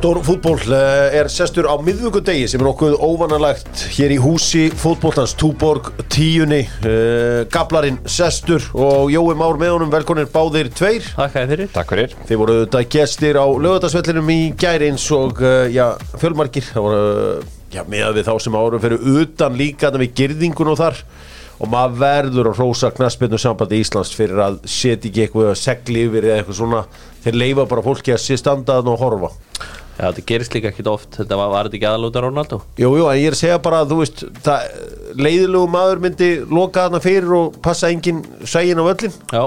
Doktor fútból eh, er sestur á miðvíkudegi sem er nokkuð óvanalegt hér í húsi fútbóltans Túborg tíunni. Uh, Gablarinn sestur og Jói Már með honum velkonir báðir tveir. Takk fyrir. Takk fyrir. Þeir voru þetta gestir á lögadagsvellinum í gæri eins og uh, já, fjölmarkir það voru uh, já, með við þá sem árum fyrir utan líka þannig við girðingun og þar. Og maður verður að rósa knaspinu sambandi Íslands fyrir að setja ekki eitthvað segli yfir eða eitthvað svona. Þeir leifa bara fólki að sé standaðan og horfa Já, þetta gerist líka ekkit oft. Þetta var, var þetta ekki aðalúta Ronaldo? Jú, jú, en ég er að segja bara að þú veist það, leiðilegu maður myndi loka þarna fyrir og passa engin sægin á völlin Já,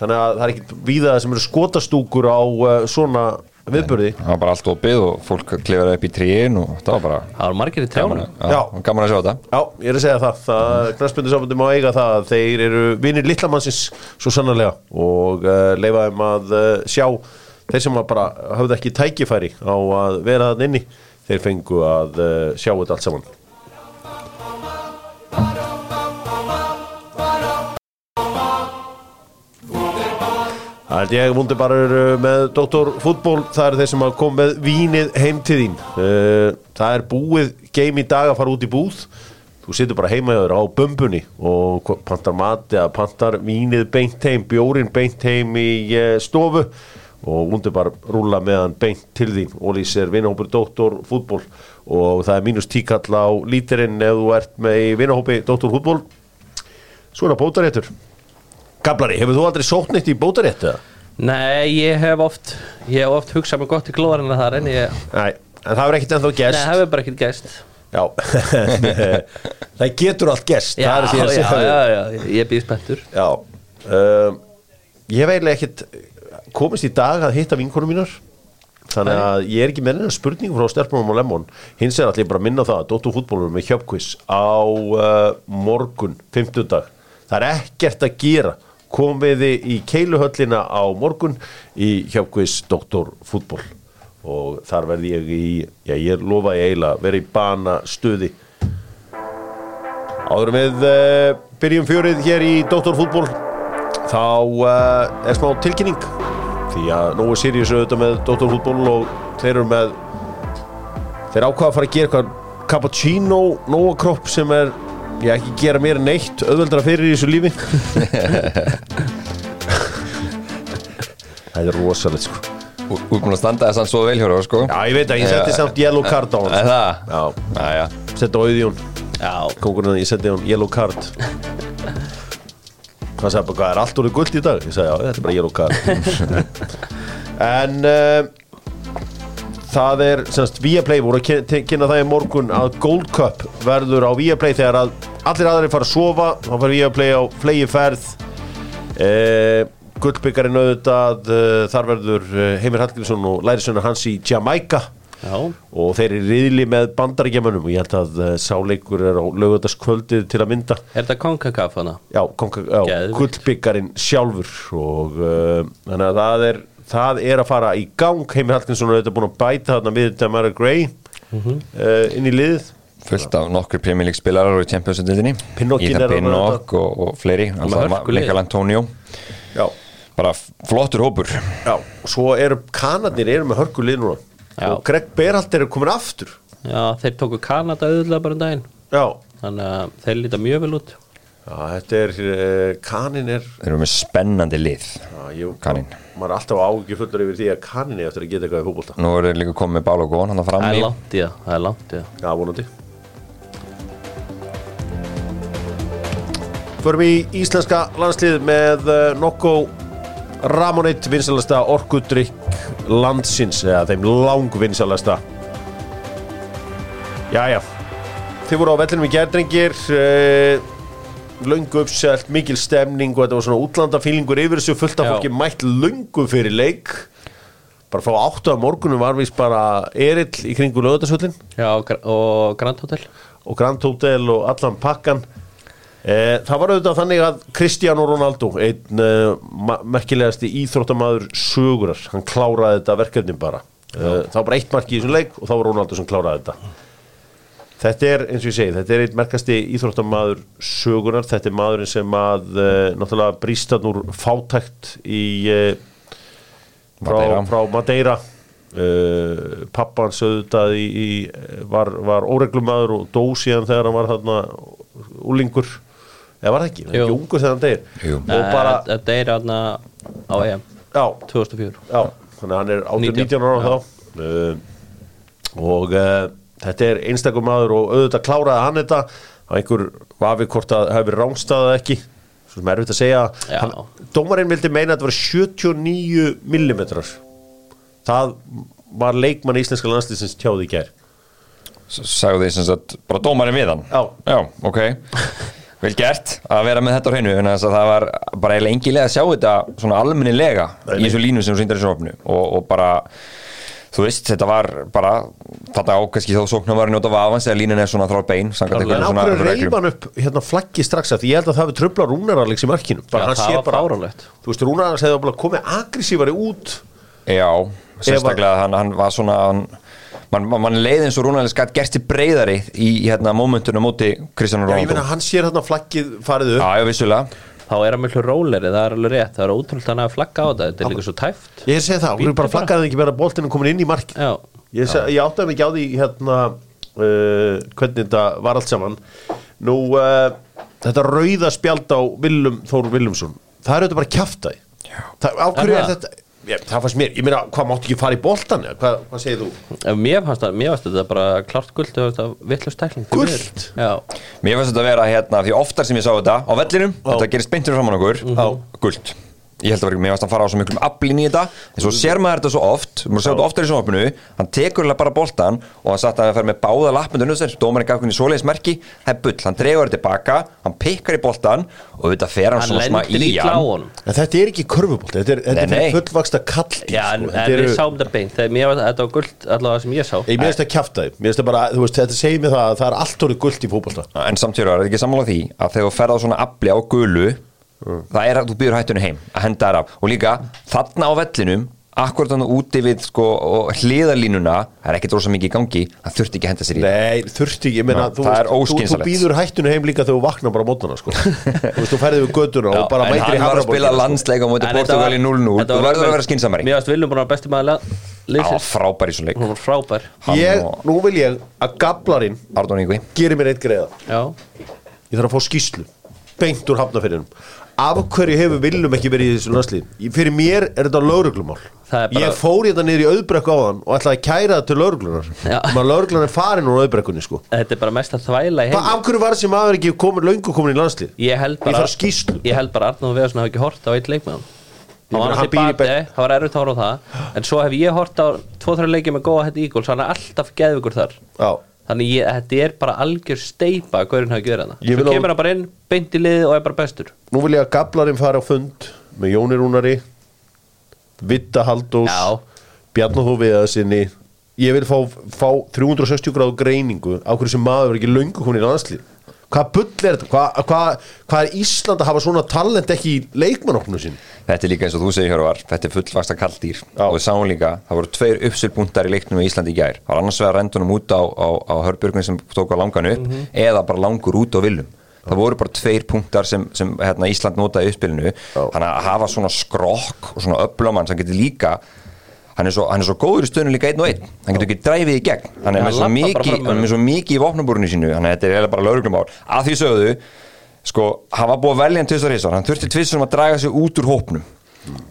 þannig að það er ekkit víða sem eru skotastúkur á uh, svona viðbörði Það var bara allt opið og fólk klifaði upp í tríin og það var bara það var margir í gaman, trjánu að- já, Já. gaman að sjá þetta. Já, ég er að segja það, það knastbundu má eiga það að þeir eru vinir lillamannsins svo sannarlega. Og uh, leifa þeim að uh, sjá þeir sem bara hafði ekki tækifæri á að vera þann inni þeir fengu að uh, sjá þetta allt saman. Það held ég vundi bara með Dr. Fútból, það eru þeir sem koma með vínið heim til þín. Uh, Það er búið game í dag að fara út í búð. Þú situr bara heima hjá þér á bömbunni og pantar mat eða pantar vínið beint heim, bjórin beint heim í uh, stofu og vundi bara rúla með hann beint til þín Ólís er vinahópur Dr. Fútból og það er mínus tíkall á lítirinn ef þú ert með í vinahópi Dr. Fútból Svo er það bótaréttur Gablari, hefur þú aldrei sótt neitt í bótarétt eða? Nei, ég hef oft Ég hef oft hugsað mig gott í glóðarinn þar En ég, Nei, en það er ekkert ennþá nei, gest það hefur bara ekkit gæst Já, það getur allt gest Já, er já, já, já, ég býð spenntur já. Um, Ég hef eiginlega ekkert komist í dag að hitta vinkonum mínar. Þannig að ég er ekki með neina spurningu frá Stelpunum og Lemon. Hins er allir bara að minna það að Dóttu fútbólur með hjöpkviss á uh, morgun, 50 dag Það er ekkert að gera. Komiði í keiluhöllina á morgun í hjöpkviss Dóttur fútból og þar verði ég í, já ég lofa ég eiginlega vera í bana stuði Áður við uh, byrjum fjörið hér í Dóttorfútból þá uh, er smá tilkynning því að nógu Sirius auðvitað með Dóttorfútból og þeir eru með þeir ákvaða að fara að gera eitthvað cappuccino nóga kropp sem er ég ekki gera mér neitt auðveldra fyrir í þessu lífi. Það er rosalegt sko. Þú ert búin að standa þess að svo vel hjóra sko. Já ég veit að ég setti samt yellow card á hann Er það? Já, setti á auðjón Já, kongurinn ég setti hann yellow card hann sagði bara hvað er allt orðið guld í dag? Ég sagði já þetta er bara yellow card en uh, það er semst Viaplay voru að kynna það í morgun að Gold Cup verður á Viaplay þegar að allir aðrir fara að sofa. Þá fara Viaplay á flegi ferð uh, gullbyggarinn auðvitað uh, þar verður Heimir Hallgrímsson og Lærisöna hans í Jamaica já, og þeir eru riðli með bandaríkjamanum og ég held að uh, sáleikur er á lögutaskvöldið til að mynda. Er þetta konkakaf hana? já, gullbyggarinn sjálfur. Og uh, þannig að það er það er að fara í gang. Heimir Hallgrímsson er auðvitað búin að bæta þarna við Damara Gray Mhm. uh, inn í liðið. Fullt af nokkur Premier League spilarar og í Champions-dildinni er þarna Pinnock og, og fleiri. Mikael Antonio. Já, Bara flottur hópur. Já, og svo eru kanadnir eru með hörkulið núna Já. og Greg Berhalt eru komin aftur. Já, þeir tóku Kanada auðvitað bara um daginn. Já, Þannig að þeir líta mjög vel út. Já þetta er uh, kanin er Þeir eru með spennandi lið já, ég, Kanin. maður er alltaf ágjur fullur yfir því að kanin er eftir að geta eitthvað í fótbolta. Nú eru þeir líka komið með Bál og Gón hann að Það fram er í. langt í það, það er langt í það. Já, vonandi. Förum í íslenska landslið með uh, Nokko Ramonit vinsalasta orkudrykk landsins eða þeim lang vinsalasta Jæja Þið voru á vellinum í gærdrengir uh, löngu uppselt, mikil stemning og þetta var svona útlandafílingur yfir þessu fullt af Já. fólki mætt löngu fyrir leik. Bara fá áttu að morgunum var vist bara erill í kringu lögðarsvöllin Já, og Gra- og Grand Hotel. Og Grand Hotel og allan pakkan. eh, það var auðvitað þannig að Cristiano Ronaldo einn eh, merkilegasti íþróttamaður sögurar, hann kláraði þetta verkefni bara. Eh, það var bara eitt marki í þessum leik og þá var Ronaldo sem kláraði þetta. Þetta er, eins og ég segi, þetta er einn merkasti íþróttamaður sögurar, þetta er maðurinn sem að eh, náttúrulega brístan úr fátækt í eh, frá Madeira. Frá Madeira. Uh, pappan sögðutað í, í var, var óreglumæður og dó síðan þegar hann var þarna úlingur eða var það ekki, hann er ekki ungur þegar hann deyr. Jú. og bara, Þetta er aðna á EM. Já, 2004 já þannig að hann er 18, 19 19 ára þá. Uh, og uh, þetta er einstakur maður og auðvitað kláraði hann þetta. Að einhver vafi hvort að það verið rángstæðað ekki. Svo sem er erfitt að segja. Já. hann, dómarinn vildi meina að þetta var 79 millimetrar. Það var leikmann íslenska landslýsins tjáði í gær. Sagði því sem sagt bara dómarinn við hann? Já. ok vel gert að vera með þetta á hreinu en þess að það var bara eiginlega engilega að sjá þetta svona almennilega í þessu línu sem þú sýndar í sjófnu og, og bara þú veist, þetta var bara þetta ákvæmski þá sóknar var að njóta vafans eða línan er svona þrár bein en ákveður hann upp hérna flaggi strax að því ég held að það hefur tröfla rúnararleiks í markinu? Bara Já, hann sé bara fáránlegt. þú veist rúnararleiks hefði komið aggressífari út Já, sérstaklega hann, hann var svona hann, man, man, man leið eins og Rúnalds gætt gerst í breyðari í, í hérna momentunum móti Kristján já, ég Rónaldó meina hann sér hérna flaggið farið upp. Já, já, vissulega. Þá er hann miklu róleri, það er alveg rétt. Það er ótrúlega hann að flagga á þetta. Þetta er líka svo tæft. Ég segi það, hún er bara bara. flaggaði ekki vera boltinu komin inn í mark Já, Ég, ég áttaði mig ekki á því hérna uh, hvernig þetta var allt saman. Nú, uh, þetta rauða spjald á Willum Þór Willumsson Það er þetta bara kjaftaði það, Á hverju Er þetta? Það fannst mér, ég meina, hvað máttu ekki fara í boltan? eða? Hvað, hvað segir þú? Mér fannst það, mér fannst þetta bara klart guld vittlust tækling. Já, Mér finnst þetta að vera hérna, því oftar sem ég sá þetta á vellinum, þetta gerist beintur framan okkur Já. guld Ég held að vera, mér finnst að fara á svo miklum aflin í þetta en svo sér maður þetta svo oft, maður sér þetta oftar í sjónvarpinu hann tekur bara boltan og hann satt að hann fer með báða lappmyndu nöðsir dómarinn gaf hvernig svoleiðis merki, það er bull. Hann dregur þetta tilbaka, hann pikkar í boltan og þetta fer hann, hann svona smá í hann. honum En þetta er ekki körfubolt, þetta er, þetta Nei, er fullvaksta kall Já, en, en við sáum þetta beint. Þetta var guld allavega sem ég sá. Ég að mér finnst það bara, þú veist, þetta segir mér það að það gulu það er að þú býður hættunni heim að henda þær af. Og líka þarna á vellinum akkurat þannig úti við sko, og hliðalínuna, það er ekkert rosa mikið í gangi það þurfti ekki að henda sér í Nei, þurfti ekki, ég meina, Nei, þú, þú, þú býður hættinu heim líka þegar þú vaknar bara á mótnana, sko. Þú veist, þú ferðið við götuna og bara en mætir í hann var að spila sko. landsleik á móti En þetta Portugal í var- 0-0 þetta þú var verður að vera skinsamari Mér varst Viljum að besti maður það var Leysir frábær í svo leik. Frábær. Nú vil ég að gablarinn gerir mér eitt greiða Já, Ég þarf að fá skýslu Beint úr hafnafyrinum Af hverju hefur viljum ekki verið í þessu landslið Fyrir mér er þetta lauruglumál bara- Ég fór hérna niður í auðbrekku á hann Og ætlaði að kæra það til lauruglunar. Maður lauruglunar er farin úr auðbrekkunni sko. Þetta er bara mest að þvæla af hverju var þessi maður ekki komin, löngu komin í landslið? Ég held bara. Ég held bara Arnóð Veðarsson hafi ekki hort á eitt leik með hann var erfitt horfa á það. En svo hef ég hort á tvo-þrjá leikið með góða hætti Eagles Hann er alltaf geðvigur þar. Já Þannig ég, þetta er bara algjör steipa að gjörð Ég hana vil Svo kemur hann bara inn, beint í liðið og er bara bestur. Nú vil ég að gablarinn fara á fund Með Jóni Rúnari Vitta Haldós Já. Bjarnar Þó Viðaðsinni Ég vil fá, fá 360 gráðu greiningu Á hverju sem maður er ekki löngu komin í landslið Hvað bull er þetta? Hvað hva, hva er Ísland að hafa svona talent ekki í leikmannopnu sín? Þetta er líka eins og þú segir Hjörvar, þetta er fullvasta kalldýr Já. og við sáum líka, það voru tveir uppsölpuntar í leiknum í Íslandi í gær, það var annars vegar rendunum út á, á, á hörbjörgun sem tók á langan upp eða bara langur út á viljum það voru bara tveir punktar sem, sem hérna, Ísland notaði uppspilinu. Þannig að hafa svona skrokk og svona öflamann sem getur líka hann er svo, hann er svo góður í stöðinu líka einn og einn. Hann getur ekki dræfið í gegn. Hann er með svo mikið, er mikið í vopnabúrinu sínu. Þannig að þetta er eiginlega bara lauruglumál að því sögðu sko, hann var búið að velja hann tvisar hissar hann þurfti tvisar um að draga sig út úr hópnum.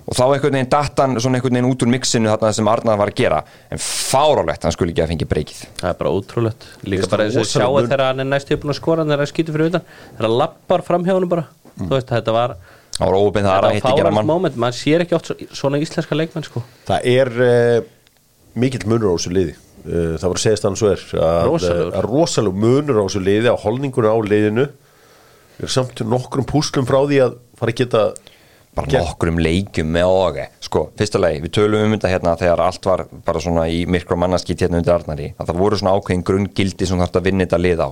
Og þá einhvern veginn datt hann svona einhvern veginn út úr mixinu þarna sem Arnar var að gera. En fárálegt hann skulle ekki að fengi breykið. Það er bara ótrúlegt. Líka bara og rosalega sjáu mun- þegar hann er næst að þetta var þar Þetta að hitti gera fárans mann moment Man sér ekki oft svo- svona íslenska leikmenn sko. Það er uh, mikill munur á þessu liði. Uh, Það var að segja þannig svo er að, Rosalegur. að rosaleg munur á þessu liði á holningunum á liðinu. Erum samt nokkrum púslum frá því að fara að geta bara Gert- nokkrum leikjum með oge sko, fyrsta leik, við tölum um þetta hérna þegar allt var bara svona í myrkur og mannaskýtt hérna undir Arnari, að það voru svona ákveðin grunngildi sem þarf að vinna þetta lið á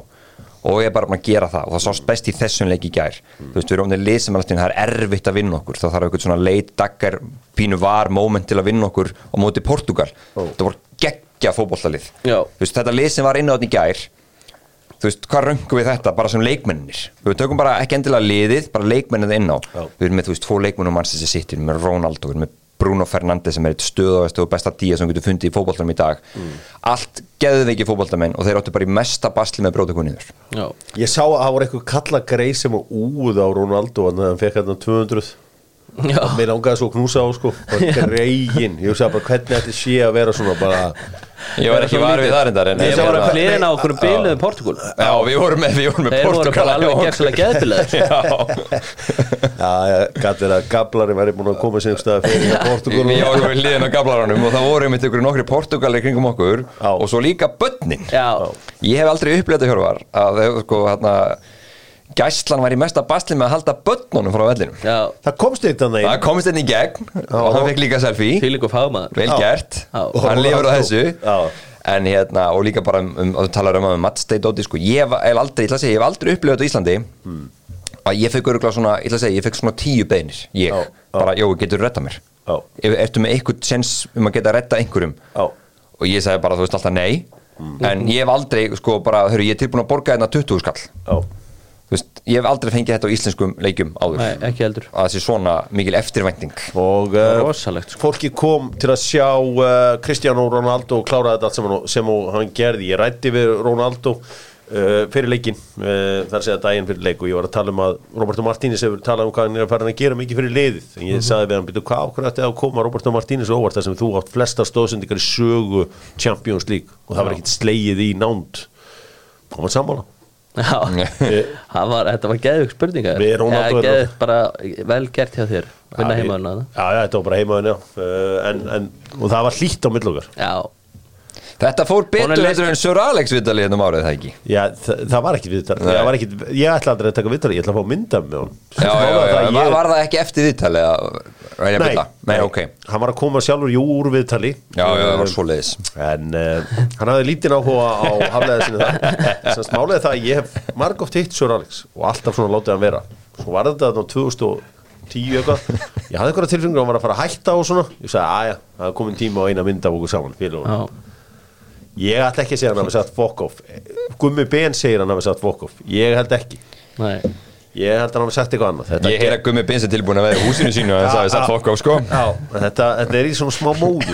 og ég er bara búin að gera það. Og það sást best í þessum leik í gær. Þú veist, við erum um lið sem alltaf það er erfitt að vinna okkur. Þá þarf eitthvað svona leit daggar pínu var moment til að vinna okkur á móti Portugal það voru geggja fótbollalið Já. Þú veist, þetta lið sem var inn á þetta í gær þú veist, hvað röngum við þetta? Bara sem leikmennir við tökum bara ekki endilega liðið bara leikmennið inn á. Já. við erum með, þú veist, tvo leikmennum mannsins að sittir, við erum með Ronaldo, við erum með Bruno Fernandes sem er eitt stöðavæstu og besta díja sem getur fundið í fótboltanum í dag. Allt geðveiki fótboltamenn og þeir áttu bara í mesta basli með brótakuniður Já, Ég sá að það voru eitthvað kalla greið sem að úð á Ronaldo en hann fekk hérna 200 já, Mér langaði svo að knúsa á sko. Bara Greiðin, ég hugsaði bara hvernig þetta sé að vera svona bara? Ég var ekki var við það reyndar en Ég var að hlýðina á okkur bíluðum Portugal Já, við vorum með, við vorum með Þeir voru Portugal bara alveg hjá gerðslega geðbilaðir. Já, Já, ég gæti verið að gablari væri búin að koma sér um stað fyrir í Portugal við vorum hliðin á gablaranum og það voru einmitt ykkur nokkri Portugalir kringum okkur Já. og svo líka börnin. Já, Ég hef aldrei upplegað þetta hjörvar að þau, sko, hérna Gæslan var í mesta basli með að halda börnunum frá vellinum. Já, Það komst eitt annað Það komist henni í gegn og hann fekk líka selfie. Fíling og fagmaður. Vel Já. gert, Já. hann lifur á þessu. Já. En hérna, og líka bara um, um, og þú talar um að matsteit dóti, sko. Ég hef aldrei, ég ætla að segja, ég hef aldrei upplifað þetta á Íslandi. Að ég fekk öruglega svona, ég ætla að segja, ég fekk svona tíu beinir Ég, Já, já. bara, jó, getur retta mér? Já. Ef- Ertu með eitthvað sens um að geta retta einhverjum? Já. og ég sagði bara, þú veist alltaf nei. En ég hef aldrei, sko, bara, hörru, ég er tilbúin að borga hérna 20 skall veist, ég hef aldrei fengið þetta á íslenskum leikjum áður. Nei, ekki heldur. Að það sé svona mikil eftirvænting. Og uh, Rosalegt sko. fólki kom til að sjá uh, Cristiano Ronaldo klára þetta allt sem hann, sem hann gerði. Ég rætti við Ronaldo uh, fyrir leikin uh, þar segja daginn fyrir leik og ég var að tala um að Roberto Martínez hefur talað um hvað hann er að fara að gera mikið fyrir liðið. En ég sagði við hann, byrju, hvað okkur ætti að koma Roberto Martínez óvart þar sem þú átt flesta stóðsendingar í sögu Champions League? Og það var ekkit slegið í nánd. Og hann sammála Já, það var, þetta var geðvik spurninga vel gert hjá þér. Vinna Já, heimaðuna ég- Já, já, þetta var bara heimaðun, já. Uh, en, en, og það var hlýtt á millokkar Já, Þetta fór betur heldur en Sir Alex viðtalið hérna um árið, það ekki? Já, það, það var ekki viðtal. Nei. það var ekki, Ég ætla aldrei að taka viðtal Ég ætla að fá mynda með hún Já, já, já, já. Var, var það ekki eftir viðtalið að Nei? Nei, ok. Hann var að koma sjálfur jú úr viðtali. Já, já, það var svo leiðis En uh, hann hafði lítinn áhuga á haflega sinni það Sannst málega það að ég hef margóft hitt Sör Alex og alltaf svona látið hann vera. Svo var þetta þarna á 2010 eitthvað. Ég hafði einhverja tilfengur að hann var að fara að hætta og svona. Ég sagði, aðja, það er komin tíma á eina mynd af okkur saman félagunum. já, Ég ætla ekki að segja hann hafi sagt fuck off. Gummi Ben segir hann hafi sagt fuck off. Ég held ekki. Nei. Ég held að hann hafi sagt eitthvað annað. Þetta Ég heyra Gummi Bins er tilbúin að vera í húsinu sínu en það er satt á sko. Já, þetta, þetta er í svona smá móðu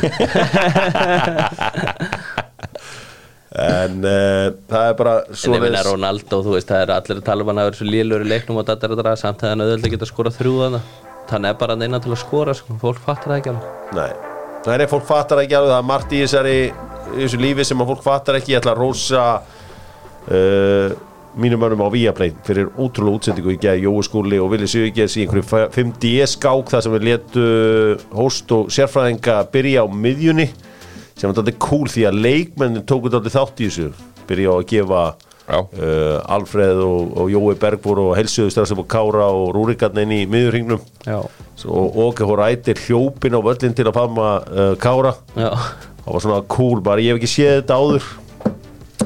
En uh, það er bara En ég minna Ronaldo, þú veist, það er allir að tala um hann að vera svo lélur í leiknum og þetta er þetta samt að hann auðvitað geta skora þrjú þannig er bara hann innan til að skora, sko, fólk fattar það ekki alveg. Nei, það er fólk fattar ekki alveg. Það er margt í þessari í þessu lífi sem að fólk fattar ekki Ég ætla að rósa uh, mínum mönnum á Viaplay fyrir ótrúlega útsendingu. Í gæði Jói Skúli og Vili Sigurgess í einhverju 5D skák þar sem við letu host og sérfræðinga byrja á miðjunni sem var þetta cool því að leikmennin tóku þetta þátt í þessu. Byrja á að gefa uh, Alfreð og, og Jói Berg voru og helsuðu strax upp á Kára og Rúrikarn inn í miðjurhingnum Já, og Óke Hórætir hljópin á völlin til að fama uh, Kára. Já, það var svona cool, bara ég hef ekki séð þetta áður.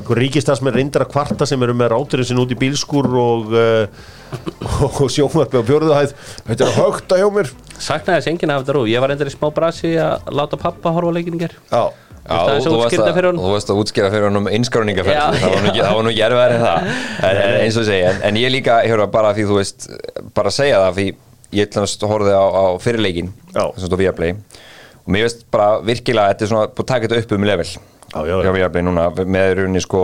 Einhver ríkistarsmenn reyndar að kvarta sem eru með ráturinn sinn út í bílskur og, uh, og sjónvarpi á fjörðuhæð þetta er högt að hjá mér. Saknaði þess enginn af þetta rú Ég var endur í smá brasi að láta pappa horfa á leikinn í ger já, Já, þú varst að- að útskýra fyrir honum einskráningaferð Já, það var nú ekki- það var nú ekki erfiðar en það. En, en eins og segja, en, en ég líka hérna, bara því þú veist, bara að segja það því ég til að horfði á, á fyrirleikin sem stóð Viaplay og mér veist bara virkilega þetta er svona búið að taka þetta upp um level. Já, já, já. hjá Viaplay núna með rauninni sko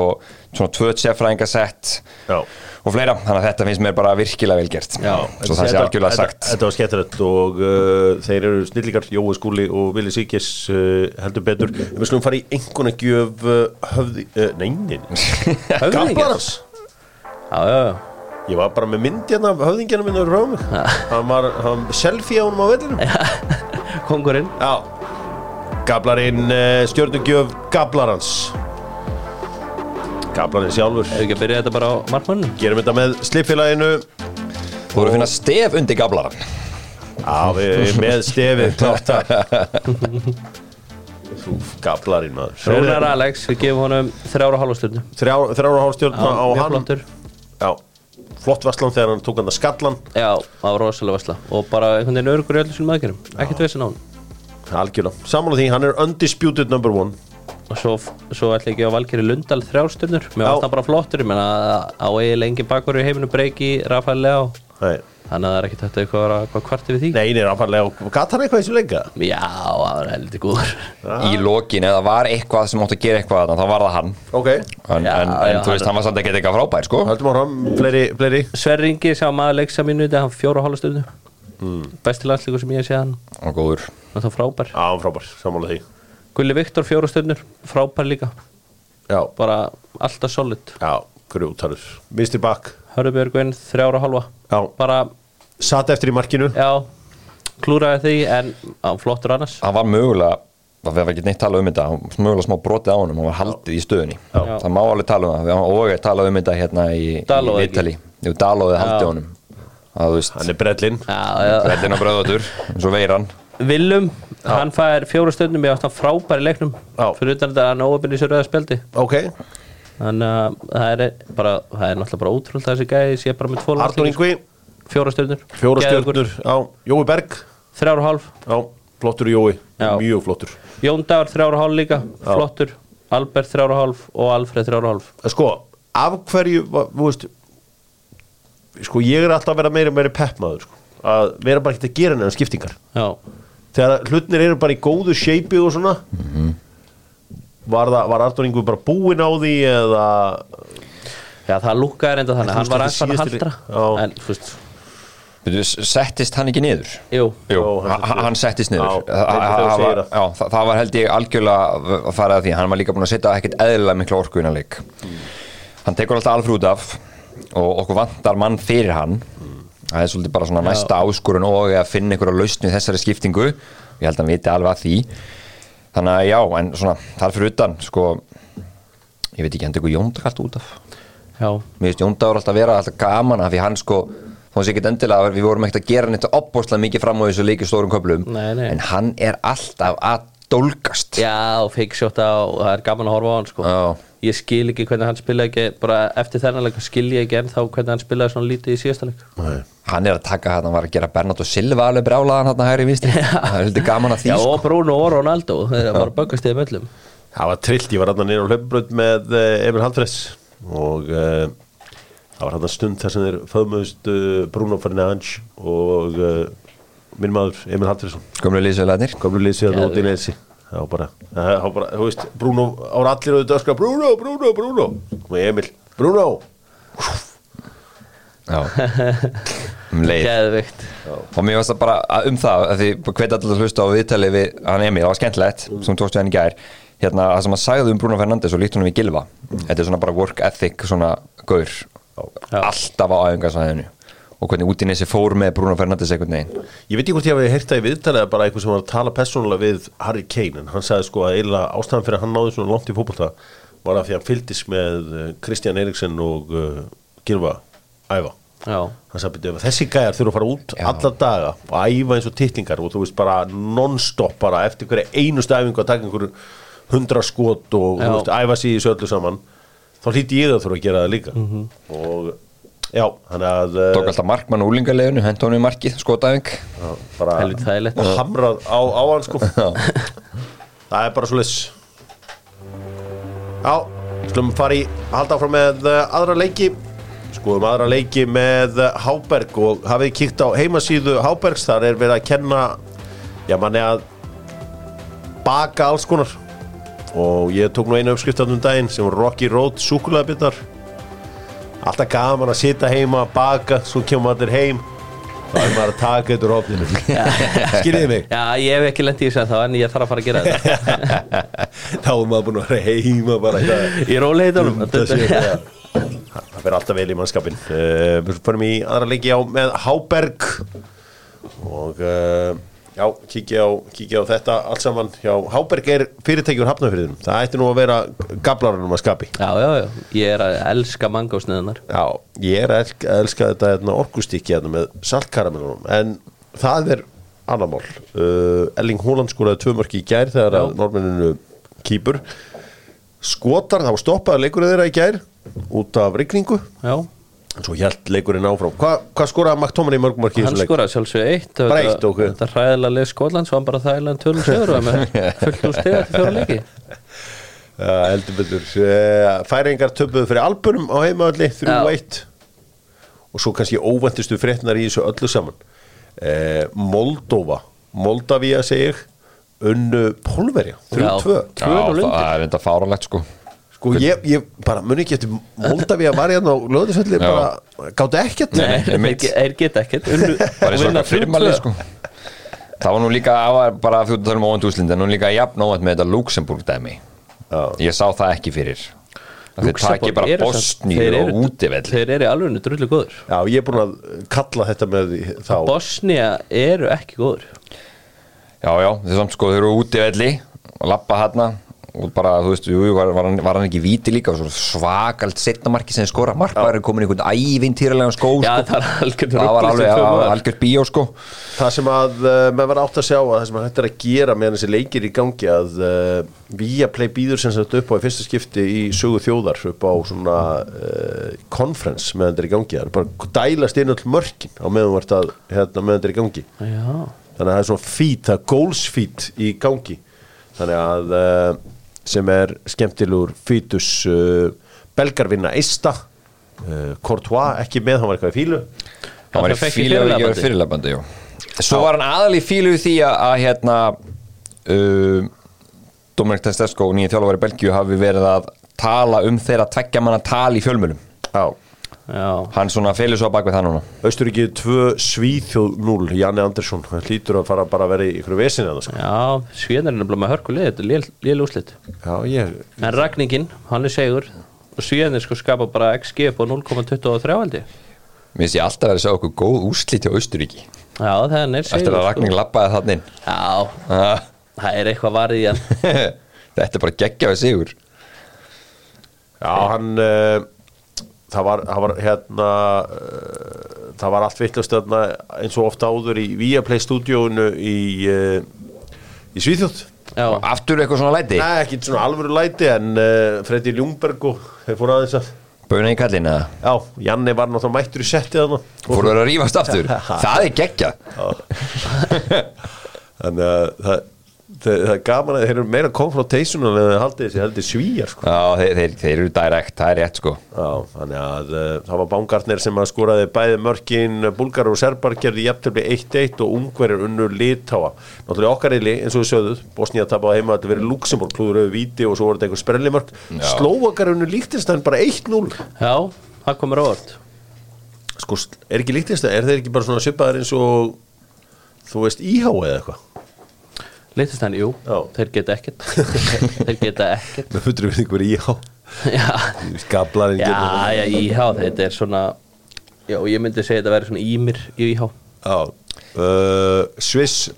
svona tvö sérfræðingasett já. og fleira, þannig að þetta finnst mér bara virkilega vel gert. Já. svo það sé algjörlega sagt. þetta var skemmtilegt og uh, þeir eru snillíkar Jói Skúli og Vili Sigges uh, heldur betur. Við skulum fara í einhverna gjöf uh, höfði, uh, neinin Gablarans Já, já, já. Ég var bara með mynd hérna af höfðingjarnum minna frá mig Hann var, hann selfie á honum á vellinum Kongurinn. Já. Gablarinn uh, stjörnugjöf Gablarans. Gablarinn sjálfur. Ef ekki að byrja þetta bara á markmannum Gerum þetta með slipfélaginu þú voru að finna stef undir gablaran Já, við með stefið klátt Gablarinn maður. Rúnar Alex, við gefum honum þrjára Þrjá- Þrjára hálfstjörn á hann. Já, flott varslan þegar hann tók hann að skallan. Já, það var rosalega vasla Og bara einhvern veginn örgur í öllum sínum aðgerðum. Ekkert vissin á hann Algjörlega, sammála því, hann er undisputed number one. Og svo, svo ætla ég að gefa Valgeri Lundal þrjárstjörnur Mér átt það bara flottur Ég menna á eiginlega engin bakverður í heiminu breyki Rafael Leá Nei, þannig að það er ekki þetta eitthvað að vera kvarti við því. Nei, neina, aðfarlega, gat hann eitthvað í þessu leika? Já, það var heldur góður. Í lokin, það var eitthvað sem átti að gera eitthvað þarna, þá var það hann. Ok, en, Já, en, en já, þú veist, hann- hann var samt ekki eitthvað frábær sko. höldum áfram, fleiri, fleiri. Sverri Ingi sá maður leiksa mínu þetta hann fjóra og hálfa stundu. Hmm. besti landslíkur sem ég sé hann. Og góður. Hann þá frábær? Já, hann frábær, sammála því. Gulli Viktor fjóra stundur, frábær líka. Já, bara alltaf solid. Já, grjótarur. Mistir bakk, Hörubjörgvin þrjára og hálfa. Já, bara, satt eftir í markinu. Já klúraði því en á, flottur annars. Hann var mögulega það var ekki neitt talað um þetta, hann var mögulega smá brotið á honum hann var haldið í stöðunni. Já. það má alveg tala um það, og ég talað um þetta hérna í, Daló í ekki? Vitali Jú, Dalóði haldið Já. honum. Það þú veist, Hann er brellinn. Já, já. Veldin á bröðatur eins og veiran. Willum, hann fær fjóra stundum ég átt hann frábær í leiknum. Já. fyrir utan þetta að hann óöfinn í sér rauða speldi Ok, þannig að það er bara það er náttúrulega bara ótrúld þessi gæði sé bara með tvo Arnur Ingvi, fjóra stjörnur. Fjóra stjörnur Já, Jói Berg. Þrjára og hálf. Já, flottur Jói, Já. mjög flottur. Jón Dagur þrjára og hálf líka flottur. Albert þrjára og hálf og Alfred þrjára og hálf. Sko, af hverju, þú veist Sko, ég er alltaf að vera meira og meira peppmaður sko. að vera bara ekki að gera neina skiptingar. Já, þegar hlutnir eru bara í góðu shapei og svona var, það, var Artur Ingvi bara búinn á því eða? Já það lúkkaði reynda þannig. Hann var aðeins bara þetta haldra Já. en þú veist, settist hann ekki niður? Jú. Jú, Jó, hann hann, settist niður. Já, Það- það var- já, var held ég algjörlega að fara að því. Hann var líka búin að setja ekkert eðlilega mikla orku innan leik. Hann tekur alltaf alfrú út af og okkur vantar mann fyrir hann. Það er svolítið bara svona næsta áskorun og að finna einhverja lausn í þessari skiptingu. Ég held að hann viti alveg að því þannig að já, en svona þar fyrir utan sko ég veit ekki, hann tekur Jóndag allt út af já, mér finnst Jóndagur alltaf vera alltaf gaman af því hann sko, þá sé ekki endilega við vorum ekkert að gera neitt opbóðslega mikið fram á þessu leiki stórum köflum, Nei, nei. en hann er alltaf að dólgast já og feiksjóta og það er gaman að horfa á hann sko Já. Ég skil ekki hvernig hann spilaði ekki bara eftir þennan leik skil ég ekki en þá hvernig hann spilaði svona lítið í síðasta leik. Nei. hann er að taka hann, hann var að gera Bernardo Silva alveg brjálaðan hann hægri vinstri. Það er heldur gaman að því já sko. og Bruno og Ronaldo þeir var að böggast í þeim öllum. Það var trillt, ég var hann niður á hlaupabraut með uh, Emil Hallfreds og uh, það var hann stund þar sem þeir föðmuðust uh, Bruno Fernandes og uh, minn maður Emil Hallfredsson komlu lýsið að þá bara, þá bara, þú veist Bruno ára allir auðvitað öskra Bruno, Bruno, Bruno. Og Emil, Bruno. Já. Um geðvikt og mér varst það bara að- um það að því hveit allir að hlusta á viðtali við hann Emil, það var skemmtilegt sem tókst við hann í gær. Hérna, það sem hann sagði um Bruno Fernandes og líkt honum í Gilva þetta er svona bara work ethic svona gaur, alltaf á æfingarsæðinu og hvernig út í nesi fór með Bruno Fernandes einhvern veginn. Ég veit ekki hvort ég hafi heyrt það í viðtalið eða bara einhver sem var að tala persónulega við Harry Kane en hann sagði sko að eiginlega ástæðan fyrir að hann náði svona langt í fótbolta var að því að hann fylgdist með Kristján Eriksen og uh, Gilva æfa já, hann sagði byrju, ef þessi gæjar þurfa að fara út Já. alla daga og æfa eins og titlingar og þú veist bara non-stop bara eftir hverja einustu æfingu að taka einhverju hundra skot og veist, æfa sig í þessu öllu saman þá hlýtti ég að þurfa að gera það líka. Og já, þannig að uh, tók alltaf markmann úr úlingarleginu, hent honum í markið skotæfing. Já, bara Helviti þægilegt. og hamrað á, á hann sko. Það er bara svo liss já, skulum fara í halda áfram með uh, aðra leiki. Skoðum aðra leiki með uh, Háberg og hafið kíkt á heimasíðu Hábergs, þar er verið að kenna já, manni að baka alls konar. Og ég tók nú einu uppskrift um daginn sem var Rocky Road súkulæðbittar alltaf gaman að sitja heima baka, svo kemur allir heim. Þá er maður að taka þetta úr ofninu. Skiljiði mig? Já, ég hef ekki lent í þessu þá en ég þarf að fara að gera þetta. Þá er maður búin að vera heima bara í í róleitunum. Það sé það það fyrir alltaf vel í mannskapin uh, við fyrir í aðra leiki á með Háberg. Og uh, já, kíkja á, kíkja á þetta allt saman hjá Háberg er fyrirtækjur hafnafyrðinum, það ætti nú að vera gablarunum að skapi. Já, já, já, ég er að elska mangásniðunar Já, ég er að elska, þetta hérna, orkustikki hérna, með saltkaramellunum en það er annar mál. Uh, Elling Hóland skoraði tvö mörki í gær þegar Já. að normenninu kýpur. Skotar, það var stoppaði leikurinn þeirra í gær út af rigningu. Já, en svo hjælt leikurinn áfram. Hva, hvað skoraði McTominay í hann þessu leik? skoraði sjálfsög eitt Bara Þetta- eitt, ok. þetta hræðilega leið Skotlands var hann bara þægilega tölum sigur og með fullt úr stiga til fjóra leiki. Já, heldur betur. Uh, Færingar töpuðu fyrir Alburum á heimavalli 3-1 og og svo kannski óvæntustu fréttnar í þessu öllu saman. Uh, Moldova Moldavía segi ég unnu Pólverja, 3-2 Já, 2-0 það er enda fáralegt sko Sko ég, ég bara muni ekki eftir Moldavía var hérna á löðisvelli Já. bara gáttu ekkert. Nei, þeir, geta ekkert. Unnu, bara fyrirmæli 3-2. sko. Það var nú líka það var bara að þú tölum óvænt úslind en nú líka jafn óvænt með þetta Luxemburg dæmi. Já. ég sá það ekki fyrir. Að þeir taki bara Bosníu þeir og eru- útivelli. Þeir eru alveg drullu góður Já, ég er búin að kalla þetta með þá. Bosnia eru ekki góður já já, þeir samt sko þeir eru útivelli og lappa hérna og bara þú veist, jú, jú, var, var, hann, var hann ekki víti líka? Svakalt setnamarki sem skora. Markmaður er komin í einhvern ævintýralega skó Já, sko. það er algjörn það var alveg algjör bíó sko. Það sem að uh, maður var átt að sjá að það sem hægt er að gera meðan þessi leikir í gangi að uh, Viaplay býður sem sagt upp á í fyrsta skipti í sögu þjóðar upp á svona uh, conference meðan þetta er í gangi. Það er bara dælast inn öll mörkin á meðan hérna meðan þetta er í gangi. Já, þannig að það er svona feed, það er goals feed í gangi. Þannig að uh, sem er skemmtilegur feedus uh, belgar vinna eista uh, Courtois ekki með, hann var eitthvað í fílu hann var í í fílu og ég var fyrirlabandi. jú. svo var hann aðal í fílu í því að, að hérna uh, Dominik Testesko nýja þjálfari Belgíu hafi verið að tala um þeirra tveggja manna tal í fjölmjölum Já já. Hann svona felur svo bak við það núna. Östuríki 2 Svíþjóð 0 Janne Andersson, hann hlýtur að fara bara að vera í ykkur vesinni að það sko. Já, Svíðan er nefnilega með hörkulið Þetta er lél úslit Já, ég En Ragningin, hann er segur. Og Svíðan er sko skapa bara XG på 0,23 held ég. Mér finnst ég alltaf verið að sjá okkur góð úrslit hjá Austuríki Já, það er segur eftir að Ragnar lappaði þannig Já, ah, það er eitthvað varðið í hann þetta er bara geggjaði sigur. Já, hann uh, það, var, það var hérna uh, það var allt vittlust þarna eins og ofta áður í Viaplay stúdíónu í uh, í Svíþjóð. Já, aftur eitthvað svona læti? Nei, ekki svona alvöru læti en uh, Freddi Ljungberg og þeir fóru aðeins að böna í kallina Já, Janni var náttúrulega mættur í settið þarna. Fóru að rífast aftur? Það er geggjað. Þannig að það, það, það er gaman að þeir eru meira confrontational en það haldið þessi heldur svíjar sko. Já, þeir, þeir, þeir eru direkt, það er rétt sko. Já, þannig að uh, það var Baumgartner sem að skoraði bæði mörkin Búlgar og Serbar gerði jafntöfli 1-1 og Ungverjar unnur litáa Náttúrulega okkar eili, eins og við sögðuð Bosnía tapaði heima að þetta verið Luxemburg klúður auðvið víti og svo voru þetta einhver sprellimörk. Já. Slóvakar unnur líktinstæðin bara 1-0 já, það komur óvart. Sko, er ekki líktinstæðin, er þeir ekki bara svona svipaðar eins og þú veist íhá eða eitthvað Litistæn, jú, Já. þeir geta ekkert. Þeir geta ekkert. Með fullur við einhver íhá Já, Skablarinn já, já, íhá Þetta er svona Já, ég myndi segja þetta væri svona ímir í íhá Já, uh, Sviss,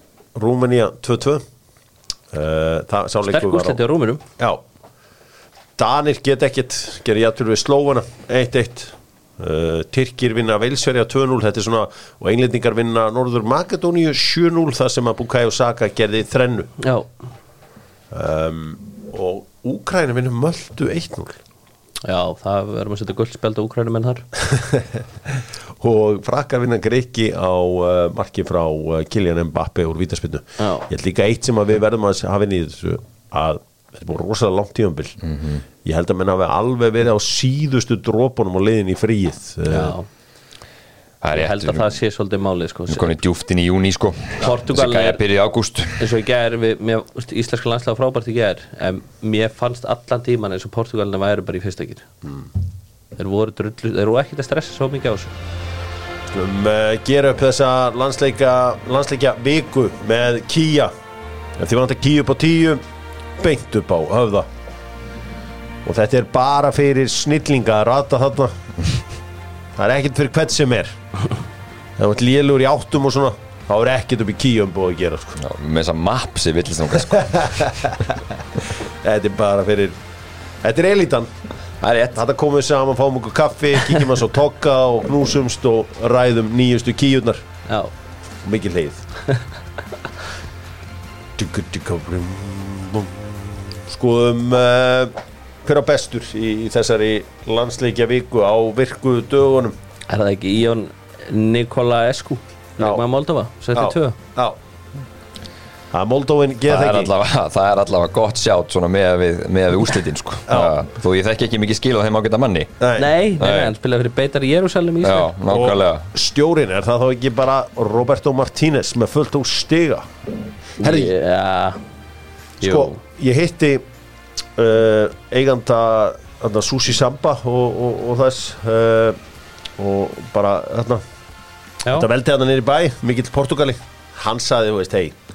Rúmenía 2-2 uh, Sterk úrslætti á rúminum Já, Danir get ekkert gerir jættur við Slóvana 1-1 uh, Tyrkir vinna Velsverja 2-0 þetta er svona, og englendingar vinna Norður Makedóníu 7-0 þar sem að Bukai Osaka gerði þrennu. Já, um, og Úkræna vinna Möldu 1-0 já, það verðum að setja guldspjald á úkrænum en þar. Og frakkar vinna Greiki á uh, marki frá uh, Kylian Mbappe úr Vítaspinnu ég held líka eitt sem við verðum að hafa inn í þessu að þetta er búin rosalega langt tíðanbill Mhm. ég held að menn hafi alveg verið á síðustu drópunum og leiðin í fríið Já, Það er ég held að það sé svolítið málið sko. við erum komin djúft inn í júni sko Portúgal Þessi gæja er- byrja í ágúst eins og í gær við, mér, íslenska landslag var frábært í gær en mér fannst allan tíman eins og Portugalina væri bara í fyrstakir mm. þeir voru drullu, þeir voru ekkert að stressa svo mikið á þessu um, uh, gera upp þessa landsleika landsleika viku með Kia ef þið vantar Kia upp á tíu beint upp á höfða. Og þetta er bara fyrir snillinga að rata þarna. Það er ekkert fyrir hvert sem er. Það er lélur í áttum og svona þá er ekkert upp í Kia um búið að gera sko. Já, með þessa maps í villisnanga sko. Þetta er bara fyrir þetta er elitan. Þetta komum við saman, fáum okkur kaffi, kíkjum að svo tokka og knúsumst og ræðum nýjustu kíjurnar Já, og mikið leið Skoðum uh, hver á bestur í, í þessari landsleikja viku á virku dögunum? Er það ekki Íon Nikola Esku Já. leikmaður Moldova, setti tvö Já, að Moldóin geða það er, ekki allavega, það er allavega gott sjátt svona með við, með við úslitin sko. Það- þó ég þekki ekki mikið skil á þeim ágæta manni. Nei, nei, nei, Nei. hann spilaði fyrir beitar í Jérúsalem í já, Ísland nákvæmlega. Og stjórin er það þá ekki bara Roberto Martínez með fullt úr stiga? Herri, Já, jú. sko, ég hitti uh, eiganda þarna, Sushi Samba og, og, og þess uh, og bara þarna, Já, þetta veldi hann í bæ mikill Portugali, hann saði, þú veist, hei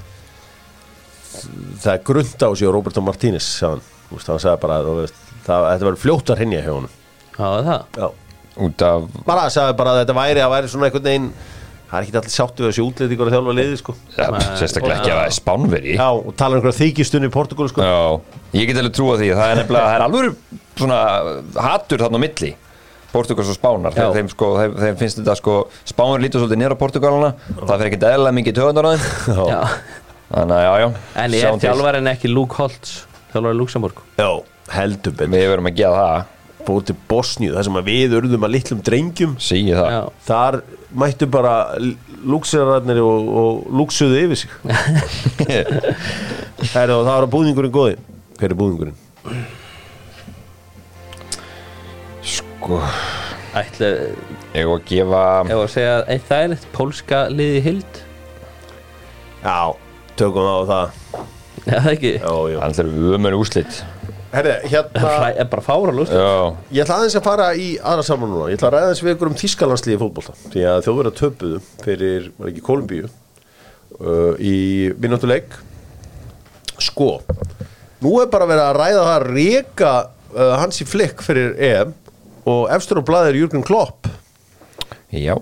það er grund á sig á Roberto Martínez sagði hann, þú veist, hann sagði bara veist, það, þetta verður fljótt að hrinja hjá honum. Já, það? Já. út af bara sagði bara að þetta væri að væri svona einhvern veginn það er ekki allir sáttu við þessi útlið ykkur að þjálfa liði sko. ja, sérstaklega ekki að það er spánveri já, og tala um einhverja þykistunni í Portugal sko. Já, ég get alveg trúa því það er nefnilega, það er alveg svona hattur þarna á milli Portugals og Spánar. Já. þeim, sko, þeim, þeim finnst þetta sko Spánar lítur svolítið nýra á Portugalana það fer ekki eðla mikið töðunar á þeim. Já. þannig að já, já. En er sjáum til. þjálfarinn ekki Luke Holtz Þjálfarinn Luxemburg já, heldur betur. Við verum að gera það. Fór til Bosníu, það sem að við urðum að litlum drengjum. Já, þar mættu bara lúksirararnir og, og lúksuðu yfir sig. Heru, og það var búðingurinn góði. Hver er búðingurinn? sko, ætla ég var að gefa Ef að segja að það er eitt pólska liði hild já, tökum á það. Já, það ekki? Já, já. það er umöru úslit Herri, hérna Það er bara fára lúst já, Ég ætla aðeins að fara í aðra saman núna. Ég ætla að ræða þess við ykkur um Þískalandslíði fótbolta Því að þjóðverða töpuðu fyrir, var ekki Kolumbíu uh, Í minnáttuleik Sko Nú er bara verið að ræða það að reka uh, Hansi Flick fyrir EM Og efstur og blaðir Jürgen Klopp. Já.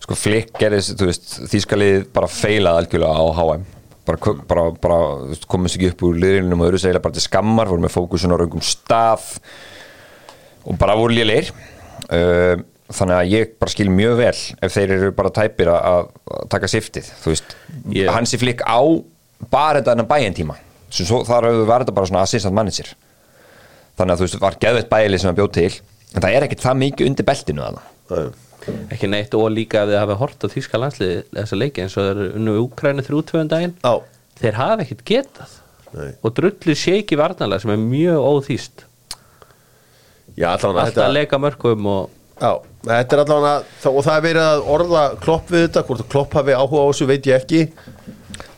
Sko flikk gerðist, þú veist þýskalið bara feilað algjörlega á HM bara, bara, bara komist ekki upp úr liðrinum og öðru segla bara til skammar voru með fókusun á raungum stað og bara voru lélegir. Uh, þannig að ég bara skil mjög vel ef þeir eru bara tæpir að, að taka siftið, þú veist. Ég- Hansi Flick á bara þetta enn bæinn tíma. Sem svo þar hefur verið bara svona assistant manager. Þannig að þú veist, var geðveitt bæli sem hann bjóð til en það er ekkert það mikið undir beltinu þannig uh, Ekki neitt og líka ef þið hafa hort á þýska landsliði þessa leiki eins og þeir eru unnu Úkræni þrjú tvöðum daginn. Á, Þeir hafa ekkert getað. Nei. Og drullu séki varnalega sem er mjög óþýst. Já, allavega Alltaf að leika mörgum og Já, þetta er allavega Og það er verið að orða Klopp við þetta Hvort að Klopp hafi áhuga á þessu veit ég ekki.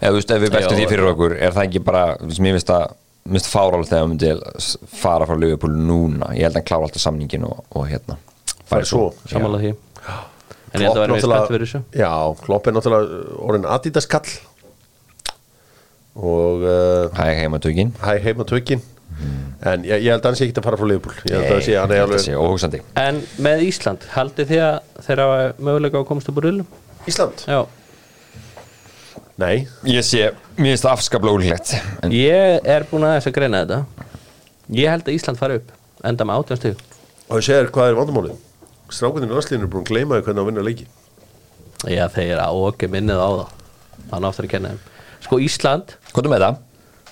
Eða, þú veist, ef við veltum Já, því fyrir okkur er það ekki bara, þú veist, mér finnst það minnst fárál þegar hann myndi s- fara frá Liverpool núna, ég held að hann klára alltaf samningin og, og hérna. Bara svo. samanlega því En ég held að vera við spennt fyrir þessu. Já, Klopp er náttúrulega orðin Adidas kall. Og uh, hæ heima tökin hæ heima tökin en ég, ég held að hann sé ekki að fara frá Liverpool. Ég held að það sé hann er alveg sé óhugsandi. En með Ísland, haldið þið að þeir hafa möguleika á að komast upp úr rullum? Ísland? Já, Nei, ég sé, mér finnst það afskaplega úlíklegt en ég er búin að þess að greina þetta. Ég held að Ísland fari upp enda með átjánstug og ég segir hvað er vandamálið strákuninn í landslíðinu er búin að gleyma því hvernig að vinna leiki Já, þeir á okkur minnið á það. Þannig áttur að kenna þeim. Sko Ísland, hvað er með það?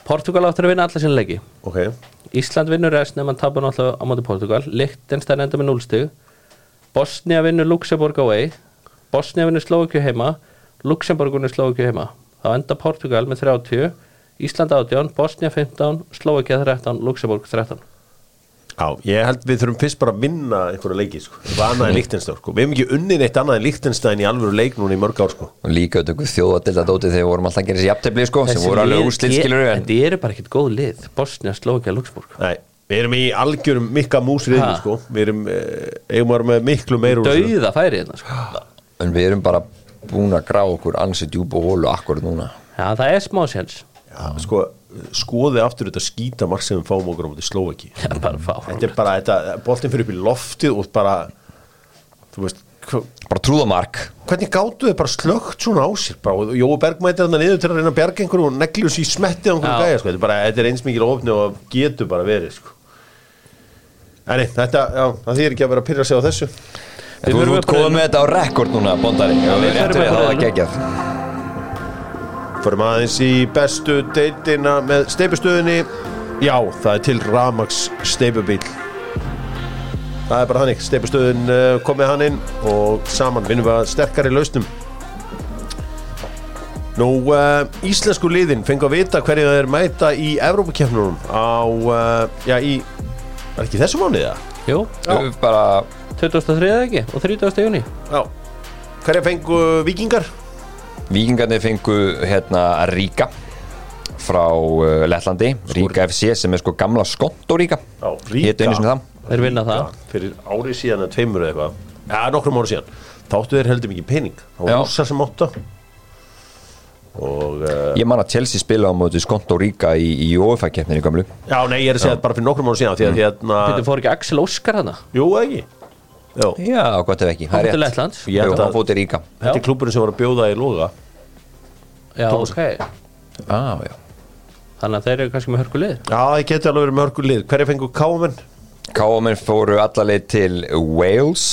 Portugal áttur að vinna alla sinni leiki. Ok, Ísland vinnur rest nefn að tapa náttúrulega á móti Portugal. Lichtenstein enda með 0 stig. Bosnia vinnur Luxemburg away. Bosnia vinnur Slovakju heima. Luxemburg vinnur Slovakju heima. Þá enda Portugal með 30 Ísland 18, Bosnia 15 Slovakja 13, Luxemburg 13 já, ég held við þurfum fyrst bara að vinna einhverja leiki, sko, eitthvað annað en Lichtenstein sko. við hefum ekki unnið eitt annað en Lichtenstein í alvöru leik núna í mörg ár, sko og líka þetta þjóðadelda dótið þegar við vorum alltaf að gera þessi jafntefli sko, sem voru alveg úrslit skilur en Þetta eru bara ekkit góð lið Bosnia, Slovakja, Luxemburg Nei, við erum í algjörum mikka músriðinu, Ha. sko við erum, eh, eigum að vera með miklu meir úr þessu. Dauða færi hérna sko. en við erum bara búin að grá okkur ansi djúpa hólu akkur núna Já, það er smá sjans Já, sko, skoði aftur þetta skýta marg sem við fáum okkur á móti bara fá. Þetta er bara, þetta, boltin fyrir upp í loftið og bara, þú veist bara trúðamark. Hvernig gáttu þið bara slögt svona á sér? Bara, og Jói Berg mæti þarna niður til að reyna að bjarga einhverju og negli þessu í smettið á einhverju gæja, sko, þetta er bara, þetta er eins mikil ofni og getur bara verið, sko. En nei, þetta, já, það þýr ekki að vera að pyrra sig á þessu. Þú upp á komið með þetta á rekord núna, bóndari Já, við það að rauðinu. gegja Förum aðeins í bestu deitina með steipustöðinni Já, það er til Ramax steipubíl Það er bara þannig, steipustöðin uh, kom með hann inn og saman vinnum við að sterkari lausnum Nú, uh, íslensku liðin fengu að vita hverju það er mæta í Evrópakefnunum á, uh, já, í, er ekki þessu mánuðið það? Jú, Við bara 23. ekki og 30. júni Já. Hverju fengu vikingar? Víkingarnir fengu hérna Ríka frá uh, Lettlandi. Ríka FC sem er sko gamla Skotto Ríka Já, Hétu einu sinni það. Þeir vinna það. Fyrir árið síðan eða tveimur eða eitthvað. Já, nokkrum árið síðan. Þá áttu þeir heldur mikið pening. Það var rússar sem áttu. Og, uh, Ég man að Chelsea spila á móti Skotto Ríka í, í OFA-keppninni gömlu. Já, nei, ég er að segja þetta bara fyrir nokkrum árið síðan Því að hérna, Þetta fór ekki Axel Óskar hana jú, ekki Já, Já, gott ef ekki, Hann til rétt. Lettlands. Hann fóti Ríka þetta er klúburinn sem var að bjóða í loga. Já, Tómas. ok. Ah, já. Þannig að þeir eru kannski með hörku lið. Já, það geti alveg verið mörgur lið. Hverju fengu káamenn? Káamenn fóru allarleið til Wales.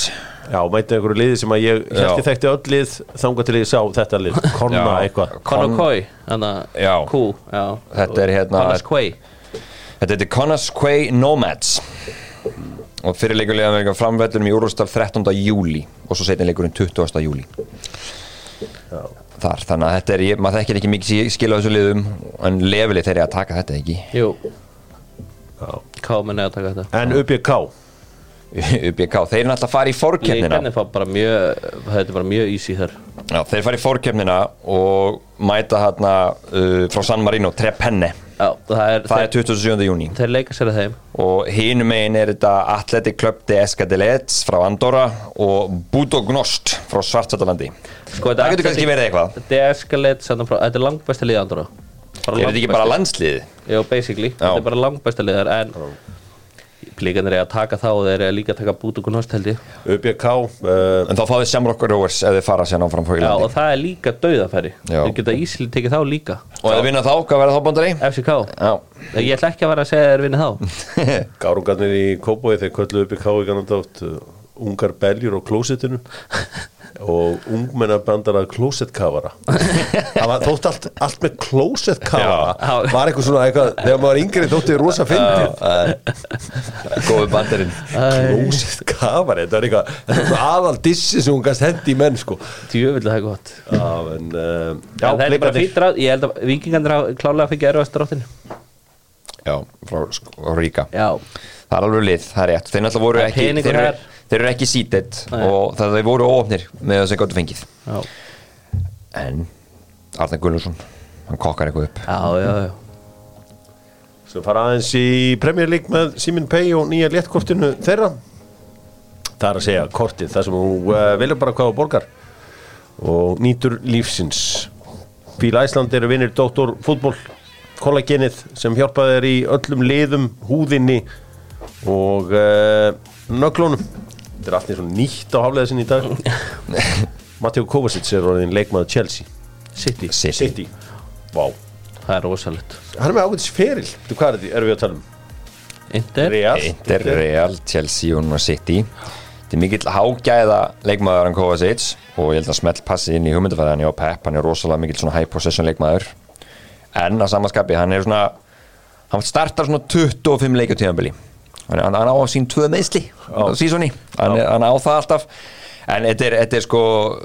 Já, mæti einhverju liði sem að ég Já. hérti þekkti öll lið Þanga til ég sá þetta lið. Konna eitthvað. Coy Þannig Já. að Kú Já. Þetta er hérna- Quay Þetta er Conasquay Nomads og fyrirleikulega með framvellunum í Úrústal 13. júli og svo setja leikurinn 20. júli þar, þannig að þetta er, ég, maður þekkir ekki mikið skil á þessu liðum en lefili þeir eru að taka þetta ekki? Jú. Já. Kámen er að taka þetta. En UBK UBK, þeir eru náttúrulega að fara í fórkefnina Líkanir fá bara mjög Þetta er bara mjög easy þar. Já, þeir fara í fórkefnina og mæta hérna uh, frá San Marino, Trepenne Já, það er það er þeir, 27. júni þeir leika sér að þeim. Og hinum megin er þetta Athletic Club de Escadelets frá Andorra og Budognost frá Svartsatalandi Sko, það getur kannski verið eitthvað. er eskalett Þetta er langbæsta liða andra er þetta ekki bara landslið? Jó, basically. Þetta er bara langbæsta liðar En Líkanir er að taka þá og þeir eru líka að taka bút og gunnost held ég. UBK uh, En þá fáið Rovers ef þið fara sér áfram frá Já, og það er líka dauðafæri. Þeir geta ísli tekið þá líka. Og ef þið vinna þá, hvað verða þá bóndari? FCK Já. Ég ætla ekki að vera að segja þeir vinni þá. Gárungarnir í Kóbói þeir kölluðu UBK í ganandátt uh, Ungar beljur á klósettinu og ungmennabandara klósettkafara það var þótt allt, allt með klósettkafara Já. var eitthvað svona eitthvað, þegar maður var yngri þótti rosa fyndið. Góði bandarinn. Klósettkafari, þetta var eitthvað þetta var aðal dissi sem hún gæst hendi í menn sko. Djöfull það er gott. Já, en, uh, já, En þetta er bara Blikarnir- fýtt ráð. Ég held að vikingandir hafa klálega fyrir erfast dráttin. Já, frá frá Ríka. Já. Það er alveg lið, það er rétt. Þeir náttúrulega voru Það ekki Þeir. Þeir eru ekki seated Nei. og það þeir voru óopnir með þess að gott fengið Já, En Arne Gunnarsson hann kokkar eitthvað upp já, já, já. sem fara aðeins í Premier League með Simin Pay og nýja léttkortinu þeirra það er að segja kortið það sem þú uh, velur bara hvað þú borgar og nýtur lífsins Fíla Æsland eru vinnir Dr. Fútból kollagenið sem hjálpaði þér í öllum liðum, húðinni og uh, nöglunum þetta er eins og nýtt á haflega sinni í dag. Matteo Kovacic er orðin leikmaður Chelsea. City. City. City. Vá. Það er rosalegt. Hann er með ágætis feril. Þú, Hvað er þetta, erum við að tala um? Inter. Real. Inter, Real, Chelsea og núna City. Þetta er mikill hágæða leikmaður hann Kovacic og ég held að smelt passi inn í hugmyndafæðan hjá Pep, hann er rosalega mikill svona high possession leikmaður. En að samanskapi, hann er svona hann startar svona 25 leikjutíðanbili hann, hann, hann á sín tvö meðsli á sísoni, hann, er- hann á það alltaf. En þetta er, þetta er sko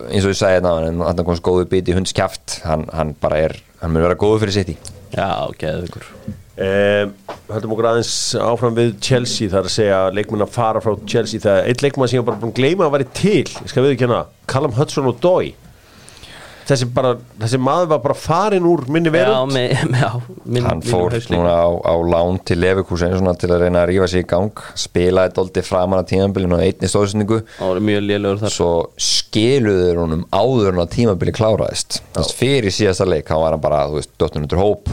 eins og ég sagði þetta, hann komst góðu biti hundskjaft, hann, hann bara er hann mun vera góðu fyrir City Já, geðugur Um, höldum okkur aðeins áfram við Chelsea þar að segja að leikmenn að fara frá Chelsea. Það er eitt leikmann sem ég var bara búin að gleyma að væri til. Ég skal við ekki hérna, Callum Hudson og Dói þessi, bara, þessi maður var bara farin úr minni Já, verund með, með, já minn, hann fór núna á, á lán til Leverkusen svona til að reyna að rífa sig í gang spilaði doldi framan að tímabilinu og einni stóðsendingu. Það var mjög lélugur þar. Svo skiluður honum áður en að tímabili kláraðist. Þess fyrir síðasta leik, hann var hann bara undir hóp.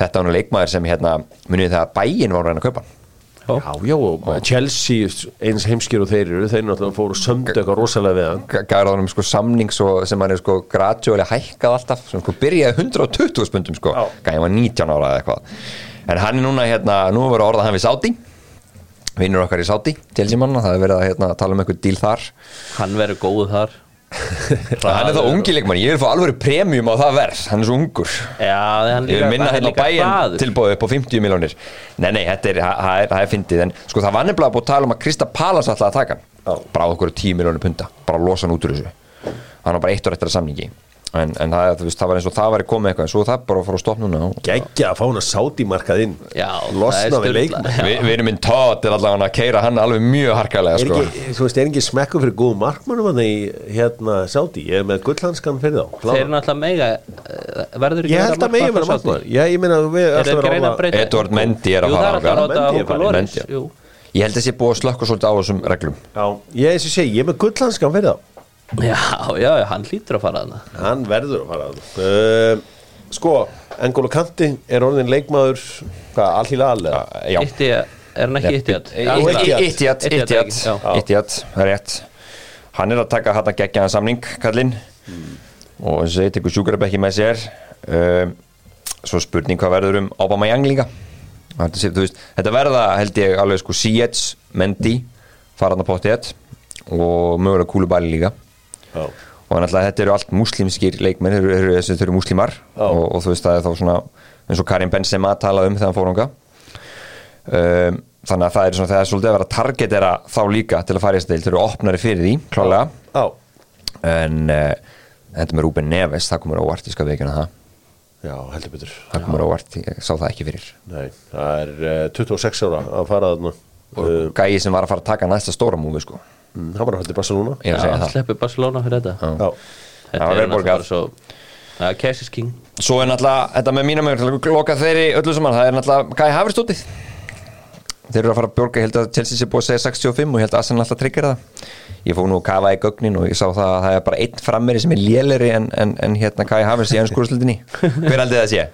Þetta var hann leikmaður sem hérna, munið það að bæinn var að reyna að kaupa hann. Já. já, og Chelsea eins heimskir og þeir eru, þeir náttúrulega fóru sömdu eitthvað rosalega við hann. G- gæði honum sko samning svo, sem hann er sko gradjóli hækkað alltaf sem sko byrjaði 120 spundum sko. Gæði var 19 ára eða eitthvað. En hann er núna hérna, nú var orðað hann við Sáti vinnur okkar í Sáti, Chelsea manna, það er verið að hérna, tala um eitthvað díl þar. Hann verður góð þar hann er það ungi leikmann, ég vil fá alveg premium á það verð, hann er svo ungur. Já, hann ég vil minna hérna á bæinn tilbúið upp á 50 miljónir nei, nei, þetta er, það er, er fyndið en sko það var nefnilega búið að tala um að Krista Palas alltaf að taka hann, á okkur 10 miljónir punta, bara losa hann út úr þessu. Hann var bara eitt år eftir að samningi en, en það, veist, það var eins og það var komið eitthvað en svo það bara að fara að stoppa núna og Geggja að fá hún að sáti markað inn. Já, það Losna við Já. Vi, við erum minn tótt er allavega að keira hann alveg mjög harkalega Er sko. ekki, þú veist, er ekki smekku fyrir góðum markmannum hann í hérna sáti, ég er með gullhanskan fyrir þá. Þeir eru náttúrulega mega eh, Verður ekki Ég held að vera markmann ég meina að við Er það að að að fara. Það að ég held að sé búið að slökka svolítið á þessum reglum. Já, ég eins og segi, ég er með gullhanskan fyrir þá Já, já, hann hlýtur að fara þarna. Hann verður að fara að uh, Sko, Engolo Kanti er orðin leikmaður Hvað, allíla allega já. Itti, er hann ekki Itti Ittihad. Ittihad Ittihad, já. Ittihad, það er rétt. Hann er að taka hann að gegja hann samning kallinn. Og eins og segi, tekur sjúkarabekki með sér. Um, svo spurning hvað verður um Obama Young líka. Þetta, verða held ég alveg sko Sietz, Mendy faraðan á pottið og mögulega Kúlubæli líka Já, og náttúrulega þetta eru allt muslimskir leikmenn þeir eru, þeir eru muslimar og, og þú veist það er þá svona eins og Karim Benzema talaði um þegar hann fór ánga um, þannig að það er svona það er svolítið að vera að targetera þá líka til að fara í þessi deil, þeir eru opnari fyrir því klálega, já, en uh, þetta með Ruben Neves, það komur óvart ég skal veikina það, já heldur betur. Það komur óvart ég sá það ekki fyrir. Nei, það er uh, 26 ára að fara þarna. Og uh, gæi sem var að fara að taka næsta stóra múfi sko, mm, Hann var að hætti Barcelona ég er að segja Já, það sleppi Barcelona fyrir þetta Já, Það Þetta var er vel borgað. náttúrulega bara svo Já, Cash is king Svo er náttúrulega, þetta með mínum að loka þeirri öllu saman, það er náttúrulega Kai Havertz útið. Þeir eru að fara að björga, ég held að Chelsea sé búið að segja 65 og ég held að Arsenal alltaf tryggir það. Ég fóð nú að kafa í gögnin og ég sá það að það er bara einn frammeri sem er léleri en, en, en hérna Kai Havertz í ennskúrslildinni. Hver haldið það sé?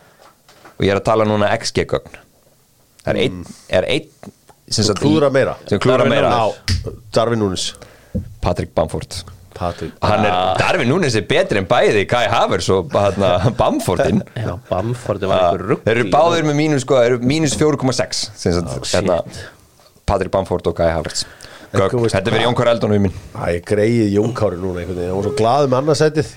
Og ég er að tala núna XG gögn. Það er einn, er einn sem klúðra meira. meira. Darvin Bamford. Patrik Hann er, Darvin Núnes er betri en bæði Kai Havertz og hérna, Bamfordinn. Já, Bamford var einhver rugg Þeir eru báðir með mínus, sko, þeir eru mínus 4,6 sem sagt, Oh, hérna Patrik Bamford og Kai Eitthvað veist- Þetta verið Jón Kár Eldon við minn. Æ, greið Jónkári núna Hann var svo glaður með annarsætið.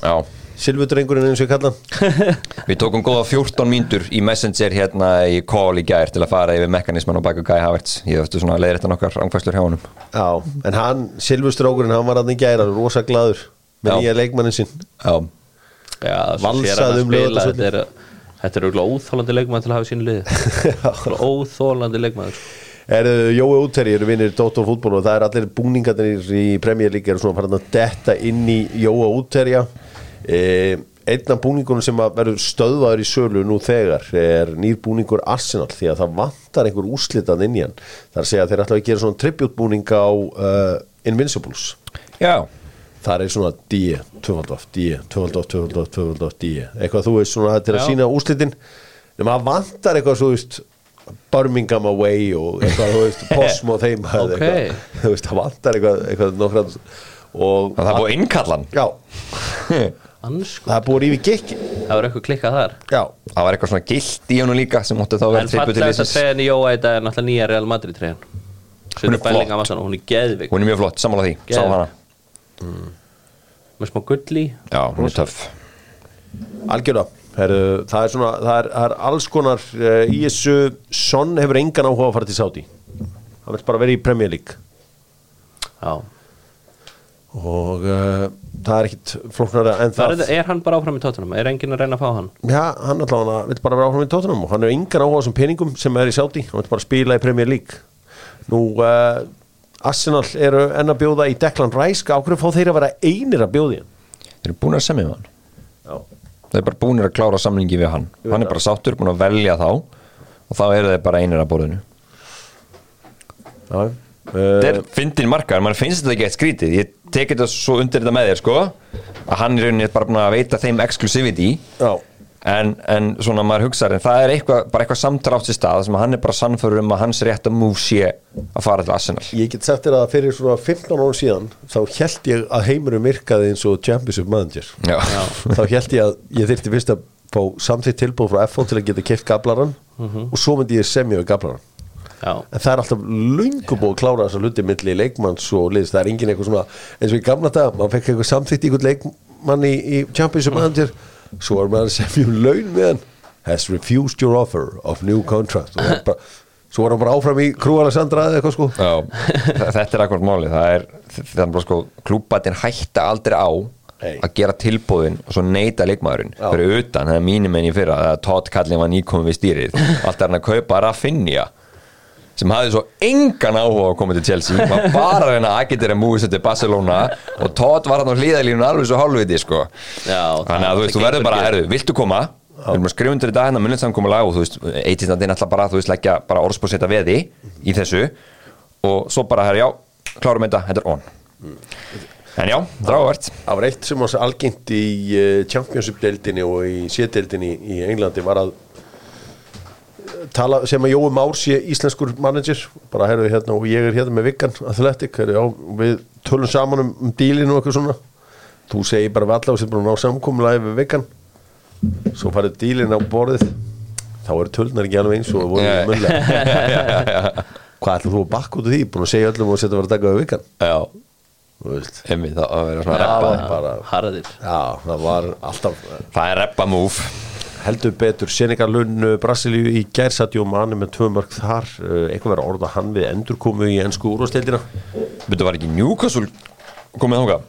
Já, Silvudrengurinn eins og ég kalla við tókum góða 14 mínútur í Messenger hérna í call í gær til að fara yfir mekanisman og baka Kai Havertz. Ég ættu svona að leiða þetta nokkar ángfæslur hjá honum. Já, en hann, Silvustrákurinn, hann var í gæra rosa glaður með nýja leikmannin sinn. Já, Já, svo Valsaði sér hann að um Laugardalsvöllinn. Þetta er Þetta er auðvitað óþólandi leikmann til að hafa í sínu liði. Óþólandi leikmann Er Jói Úteri, eru vinnir Dóttor fútból og það er allir búningarnir í Premier League eru svona farin að detta inn í Jóa Úterja Einn af búningunum sem verður stöðvaður í sölu nú þegar er nýr búningur Arsenal því að það vantar einhver úrslitað inn í hann. Það er að segja að þeir ætla að gera svona tributbúning á uh, Invincibles. Já, Það er svona D, tvöfaldof, D, tvöfaldof, tvöfaldof, tvöfaldof, D. Eitthvað þú veist svona til að Já. sína úrslitin. En maður vantar eitthvað svo veist Birmingham away og eitthvað, þú veist, Posmo þeim Ok. eitthvað, Þú veist, það vantar eitthvað, eitthvað Og það er búið innkallan Já, Ansku það búið að rífi gikki. Það var eitthvað klikkað þar. Já, Það var eitthvað svona gilt í honum líka sem mótti þá vera En tripput til fallegast að liðsins. treyjan í Jóa í dag er náttúrulega nýja Real Madrid treyjan Hún er flott. hún er geðvik. Hún er mjög flott, sammála því, sá Geðveikt. hana. Með smá gull í Já, hún er töff. Algjörða það, er svona, það, er, það er alls konar uh, í þessu Son hefur engan áhuga að fara til Saudi Hann vil bara vera í Premier League. Já Og uh, það er ekkit flóknara en það. Er, er hann bara áfram í tóttunum? Er enginn að reyna að fá hann? Já, hann allavega vil bara vera áfram í tóttunum og hann er engan áhuga þessum peningum sem er í Saudi. Hann vil bara spila í Premier League. Nú, uh, Arsenal eru enn að bjóða í Declan Rice. Ákveður fá þeir að vera einir að hann? Þeir eru búin að semja við hann. Já, Þeir eru bara búin að klára samlingi við hann. Veit Hann er það. bara sáttur, búin að velja þá. Og þá eru þeir bara einir að borðinu. Já Þetta uh, er fyndin markar, mann finnst þetta ekki eitt skrítið. Ég tek þetta svo undir þetta með þér sko að hann í rauninni er bara búin að veita þeim exclusivity. Já, en, en svona maður hugsaður en það er eitthvað, bara eitthvað samtrátt í stað sem að hann er bara sannförur um að hans rétt að move sé að fara til Arsenal. Ég get sagt þér að fyrir svona 15 árum síðan þá held ég að heimurum virkaði eins og Championship Manager. Já. þá held ég að ég þyrfti fyrst að fá samþýtt tilbúð frá FO til að geta keft gablaran og svo myndi ég semja við gablaran Já, en það er alltaf lungu búið að klára þessa hluti milli leikmanns og liðs, það er engin eitthvað svona eins og í gamla dag, maður fekk eitthvað samþýtt í einhvern leikmann í, í Championship Manager. Svo var maður að semja um laun með hann. Has refused your offer of new contract. Og það er bara, svo var hann bara áfram í Krú Alessandra eða eitthvað sko. Já, þetta er akkurat máli það er, það er bara sko klúbatin hætta aldrei á Nei. að gera tilbúðin og svo neita leikmaðurinn. Já. fyrir utan, það er mínum enn í fyrra að Todd Kallin var nýkomið við stýrið. Allt er hann að kaupa Rafinha sem hafði svo engan áhuga á að koma til Chelsea var bara að reyna að agitera múið sér til Barcelona og Todd var hann á hlýðalínu alveg svo hálfviti sko. Já, þannig að þú veist, þú verður bara, herðu, viltu koma? Við erum að skrifa undir í dag hérna munnið samkomulag og þú veist, eitistandinn ætla bara, þú veist, leggja bara orðspórseta veði í þessu. Og svo bara, herru, já, klárum þetta, þetta er on. En já, drávært Það var eitt sem var algengt í uh, Championship-deildinni og í C-deildinni í Englandi var að eh, tala sem að Jói Már sé íslenskur manager. Bara herðu hérna og ég er hérna með Viggan Athletic, herðu já, við tölum saman um, um dílinu og eitthvað svona. Þú segir bara við alla og sér bara að ná samkomulagi við Viggan. Svo farið dílinu á borðið. Þá eru tölnar ekki alveg eins og það voru yeah. möllega hvað ætlum þú að bakka út af því, búin að segja öllum og setja að vera að taka við Viggan. Já, þú veist. Emmi, það að vera svona Já, reppa var bara Harðir. Já, það var alltaf það er reppa move heldur betur. Senegal Lunn Brasilíu í gærsatjó manni með tvö mörg þar. Uh, eitthvað verið að orða hann við endurkomu í ennsku úrvasteildina Þetta var ekki Newcastle komið þánga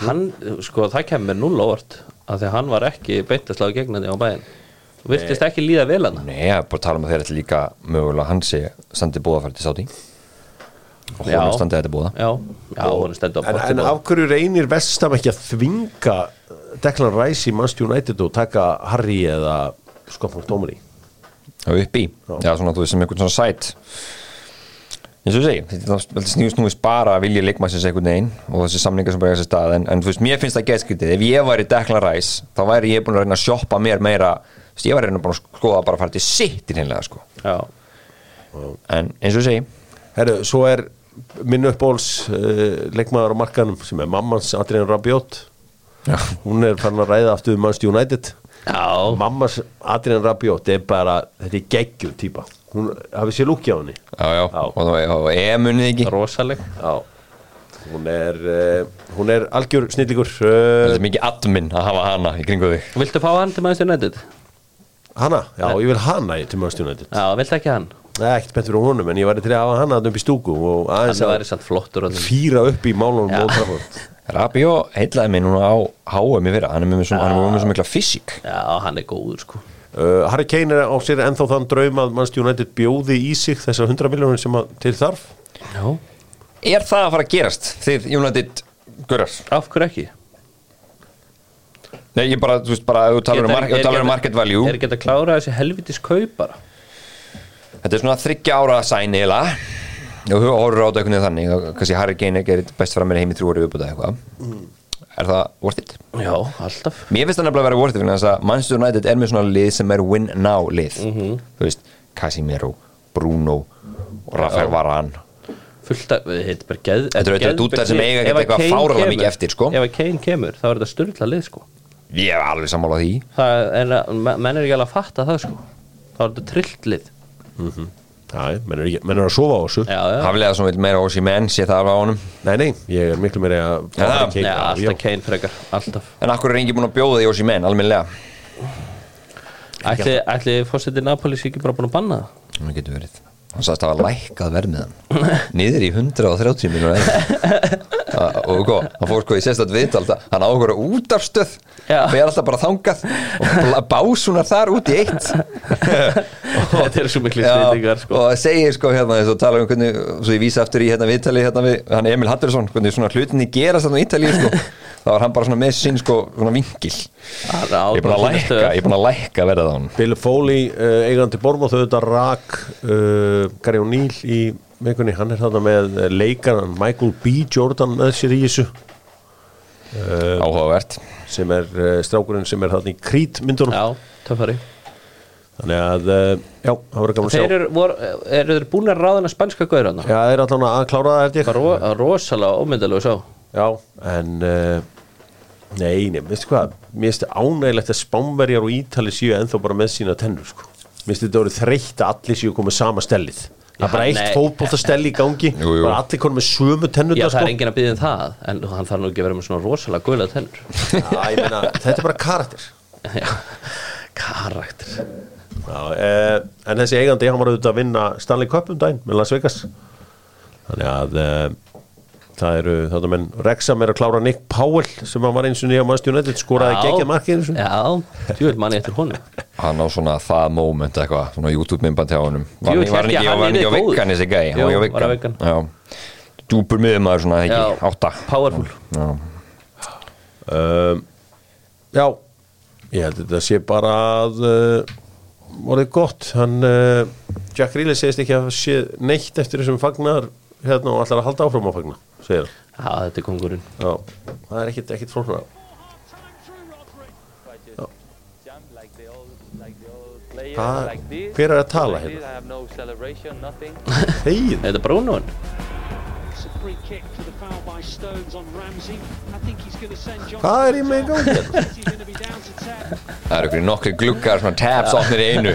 Hann, sko, það kemur null óvart af því að hann var ekki beintaslega gegnandi á bæinn Virtist ekki líða vel hann Nei, ég er bara að tala um að þeir ætla líka mögulega að hann sé standi búðafæri til sáti og hún standi þetta búða Já, já, hann stendur á en, af hverju reynir Vestam ekki að þvinga Declan Rice í Manchester United og taka Harry eða Scott McTominay og upp í, já. Svona þú veist sem einhvern svona sæt. Eins og segi þetta snýðust nú bara að vilja leikmannsins einhvern veginn og þessi samningar sem bara er þessi stað en, en þú veist, mér finnst það gætskritið, ef ég væri Declan Rice, þá væri ég búin að reyna að shoppa mér meira, þú veist, ég væri reyna að skoða bara að fara til sitt í hreinlega sko. Já, en eins og segi, Herru, svo er minn uppbóls uh, leikmaður á markanum sem er mammans Adrian Rabiot Já. hún er farin að ræða aftur um Manchester United. Já, mammas Adrian Rabiot er bara, þetta er geggjur típa. Hún hafið sér lúkja á henni? Já, já, Já. og munið ekki. Rosaleg. Já, hún er, uh, hún er algjör snillíkur þetta uh, er mikið admin að hafa hana í kringu þig. Viltu fá hann til Manchester United? Hanna, já, ég vil hana í til Manchester United. Já, viltu ekki hann? Nei, ekkert betur fyrir honum, en ég væri til að hafa hana upp í stúku og aðeins að væri samt flottur hann fýra upp í málunum. Old Trafford. Rabió heitlaði mig núna á HM í fyrra, hann er með svo mikla fysík. Já, hann er góður sko. Uh, Harry Kane er á sér ennþá þann draum að Manchester United bjóði í sig þessar 100 miljónir sem að til þarf. Já. Er það að fara að gerast þegar United Gurrar? Af hverju ekki? Nei, ég bara, þú veist, bara, þú talar um, talar um market value. Er ekki að klára þessi helvitis kaup bara? Þetta er svona þryggja ára sæn eila og þú horfður á þetta einhvern veginn þannig og kannski Harry Kane er best fram með heim í þrjú orði viðbúta eitthvað. Er það worth it? Já, alltaf. Mér finnst það nefnilega að vera worth it þess að Manchester United er með svona lið sem er win now lið. Þú veist, Casimiro, Bruno og Rafael Varane. Fullt að, þetta er bara geð Þetta eru geðveikt dúdar sem eiga að eitthvað kemur- mikið eftir, sko. Ef að Kane kemur, þá er þetta styrla lið sko. Ég er alveg sammála því. Það er, að- menn er ekki alveg að fatta það sko. Þá er þetta trillt lið Já, menn er, menn er að sofa á þessu. Haflega sem vil meira ósi menn sé það alveg á honum? Nei, nei, ég er miklu meira að það- Kane- já, já, alltaf Kane frekar Alltaf. En akkur er engi búin að bjóða því ósi menn, almennilega? Ætli, ætli fórseti Napoli sé ekki bara búin að banna það? Það getur verið. Hann sagðist að hafa lækkað vermiðan Niður í 130 mínúna Og sko, hann fór sko í sérstætt viðtal Hann áhugur að útafstöð Já. Og ég er alltaf bara þangað Og básunar þar út í eitt. Þetta er svo miklu Já, snillingar sko. og segir sko hérna að tala um hvernig, svo ég vísa aftur í hérna viðtali hérna við, hann Emil Hattursson, hvernig svona hlutinni gerast þarna í Ítalíu sko, þá var hann bara svona með sinn sko, svona vingil ég er búin að lækka, ég er búin að lækka verða á hann Bill Foley, uh, eigandi Bormóð auðvitað rak uh, Gary O'Neill í vikunni, hann er þarna með uh, leikaran Michael B. Jordan með sér í þessu. Áhugavert. sem er uh, strákurinn sem er þarna í Creed myndunum. Já, töffari. Þannig að, uh, já, það voru gaman að Þeir sjá eru, vor, eru þeir búin að ráðina spænska gauður hann? Já, það er alltaf að klára það held ég. Ro, rosalega ómyndalegu sá Já, en uh, Nei, nei, veistu hvað? Mér finnst ánægilegt að spánverjar og ítali séu ennþá bara með sína tennur sko. Mér finnst þetta voru þreytt að allir séu komið sama stellið Það er bara eitt nei. fótboltastell í gangi Jú, jú. bara allir komið með sömu tennur Já, það sko. er enginn að byggja um það En hann þarf nú ekki að vera með svona rosalega guðlega tennur Já, ég meina, þetta er bara karakter Já, karakter Já, eh, En þessi eigandi, hann var auðvitað að vinna Stanley Cup um daginn með Las Vegas Þannig að eh, það eru þetta menn Rexham er að klára Nick Powell sem hann var eins og nýja Manchester United skoraði geggjað markið eins og Já, djúvel manni eftir honum. Hann á svona það moment eitthvað svona YouTube myndband hjá honum. Var hann ekki, að var hann hann ekki á vikkan þessi gæi? Jú, var ekki á vikkan já. Djúpur miðumæður svona ekki, Já. átta. Powerful. Já. um, Já, ég held að þetta sé bara að uh, orðið gott. Hann uh, Jack Reilly segist ekki að sé neitt eftir þessum fagnar hérna og ætlar að halda áfram á fagna segir hann Já, þetta er kongurinn Já, það er ekkit, ekkit flóknar Hvað- hver er að tala hérna? Hegið, Þetta er Brúnun It's a free kick for the foul by Stones on Ramsey. I think he's going to send John. hvað er ég með í gangi hérna? He's going to be down to 10. það eru ykkur nokkri gluggar svona tabs opnir í einu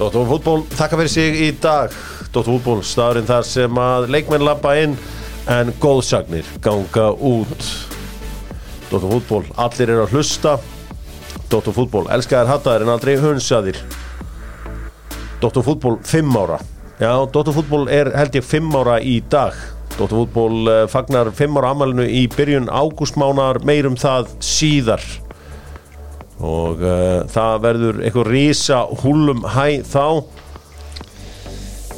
Dóttor fútból, þakka fyrir sig í dag Dóttor fútból, staðurinn þar sem að leikmenn lappa inn en góðsagnir ganga út. Dóttor fútból, allir eru að hlusta. Dóttor fútból, elskaðar hattaðir en aldrei hunsaðir. Dóttor fútból, 5 ára. Já, Dóttor fútból er held ég 5 ára í dag. Dóttor fútból uh, fagnar 5 ára amalinu í byrjun ágústmánar meirum það síðar. Og uh, það verður eitthvað rísa húlum hæ þá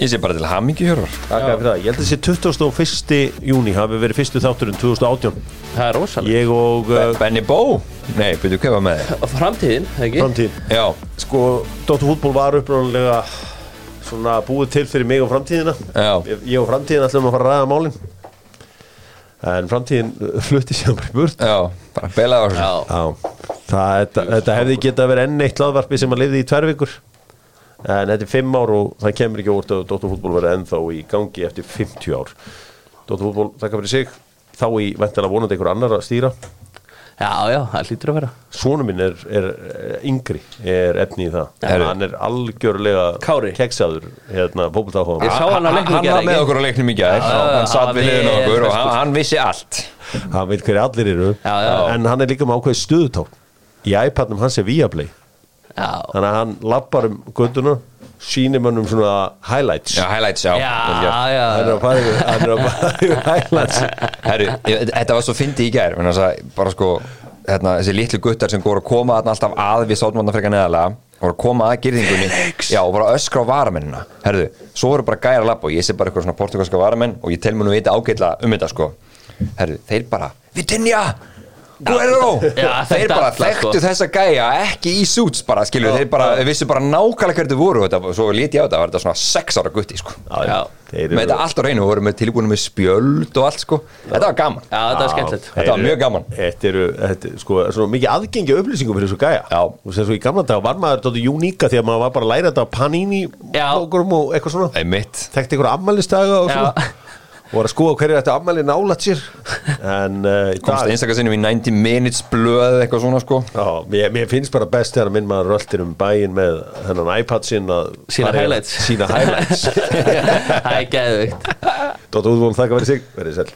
ég sé bara til hamingi hjörvar Takk fyrir það, ég held að þessi 21. júni hafi verið fyrstu þátturinn 2018 Það er rosalega ég og uh, Benny Bó? Nei, byrju hvað var með þig Framtíðin, ekki? framtíð já, sko, Dóttur fútból var uppræðanlega svona búið til fyrir mig og framtíðina. Já. ég, og framtíðin ætlum að fara að ræða málin. En framtíðin uh, flutti sér bara í burt já, bara belaði á þessu. Já, Já, það, þetta, þetta hefði getað verið enn eitt hlaðvarpi sem að lifði í tvær vikur en þetta er fimm ár og það kemur ekki úr að Dóttarfútból verið ennþá í gangi eftir 50 ár. Dóttarfútból, þakka fyrir sig. Þá í ventilega vonandi einhver annar að stýra. Já, já, það lítur að vera. Sónu minn er, er, er yngri er efni í það, Herru. hann er algjörlega Kári. keksaður hérna, sá hann á leiknum í hann gær, var með okkur á leiknum í já, hann satt við vel okkur og hann, hann vissi allt. Hann veit hverju allir eru. Já, já. en hann er líka með ákveðið stuðutón í iPadnum hans er Viaplay þannig að hann lappar um göttuna sýnir mönnum svona highlights. Já, highlights, já, já, já. Hann er að fara yfir- hann er að fara yfir highlights. Herru, ég- þetta var svo fyndi í gær menn að bara sko hérna, þessi litlu guttar sem voru að koma þarna alltaf að við sátum þarna frekar neðalega voru að koma að girðingunni. Já, og bara öskra á varamennina. Herru, svo voru bara gæra lapp og ég sé bara eitthvað svona portugalska varamenn og ég tel mér nú vita ágætla um þetta sko. Herru, þeir bara, Vitinja Guerrero, Já, þeir bara alla, sko. þekktu þessa gæja ekki í suits bara, skilju, þeir bara vissu bara nákvæmlega hverju þau voru og þetta, svo lít ég á þetta, var þetta svona sex ára gutti sko. Já. þeir með þetta allt á reynu, voru með tilbúinu með spjöld og allt sko, þetta var gaman. Já, þetta er skemmtilegt. Þetta var mjög gaman. Þetta eru, þetta, sko, svona mikið aðgengi upplýsingum fyrir þessu gæja. Já. Og sem svo í gamla dag var maður þetta uníka því að maður var bara að læra þetta á Panini og eitthvað svona. Einmitt. Þekkti einhver ammælistaga og svona Var að skoða hverju þetta ammæli nálat sér. En uh, komst dag einstakar sinnum í 90 minutes blöð eitthvað svona sko. Já, mér, mér finnst bara best þegar minn maður röltir um bæinn með þennan iPad sinn að í- highlights. Sýna highlights. Það er geðvikt Dóttar útvól, þakka verið sig, verið sæl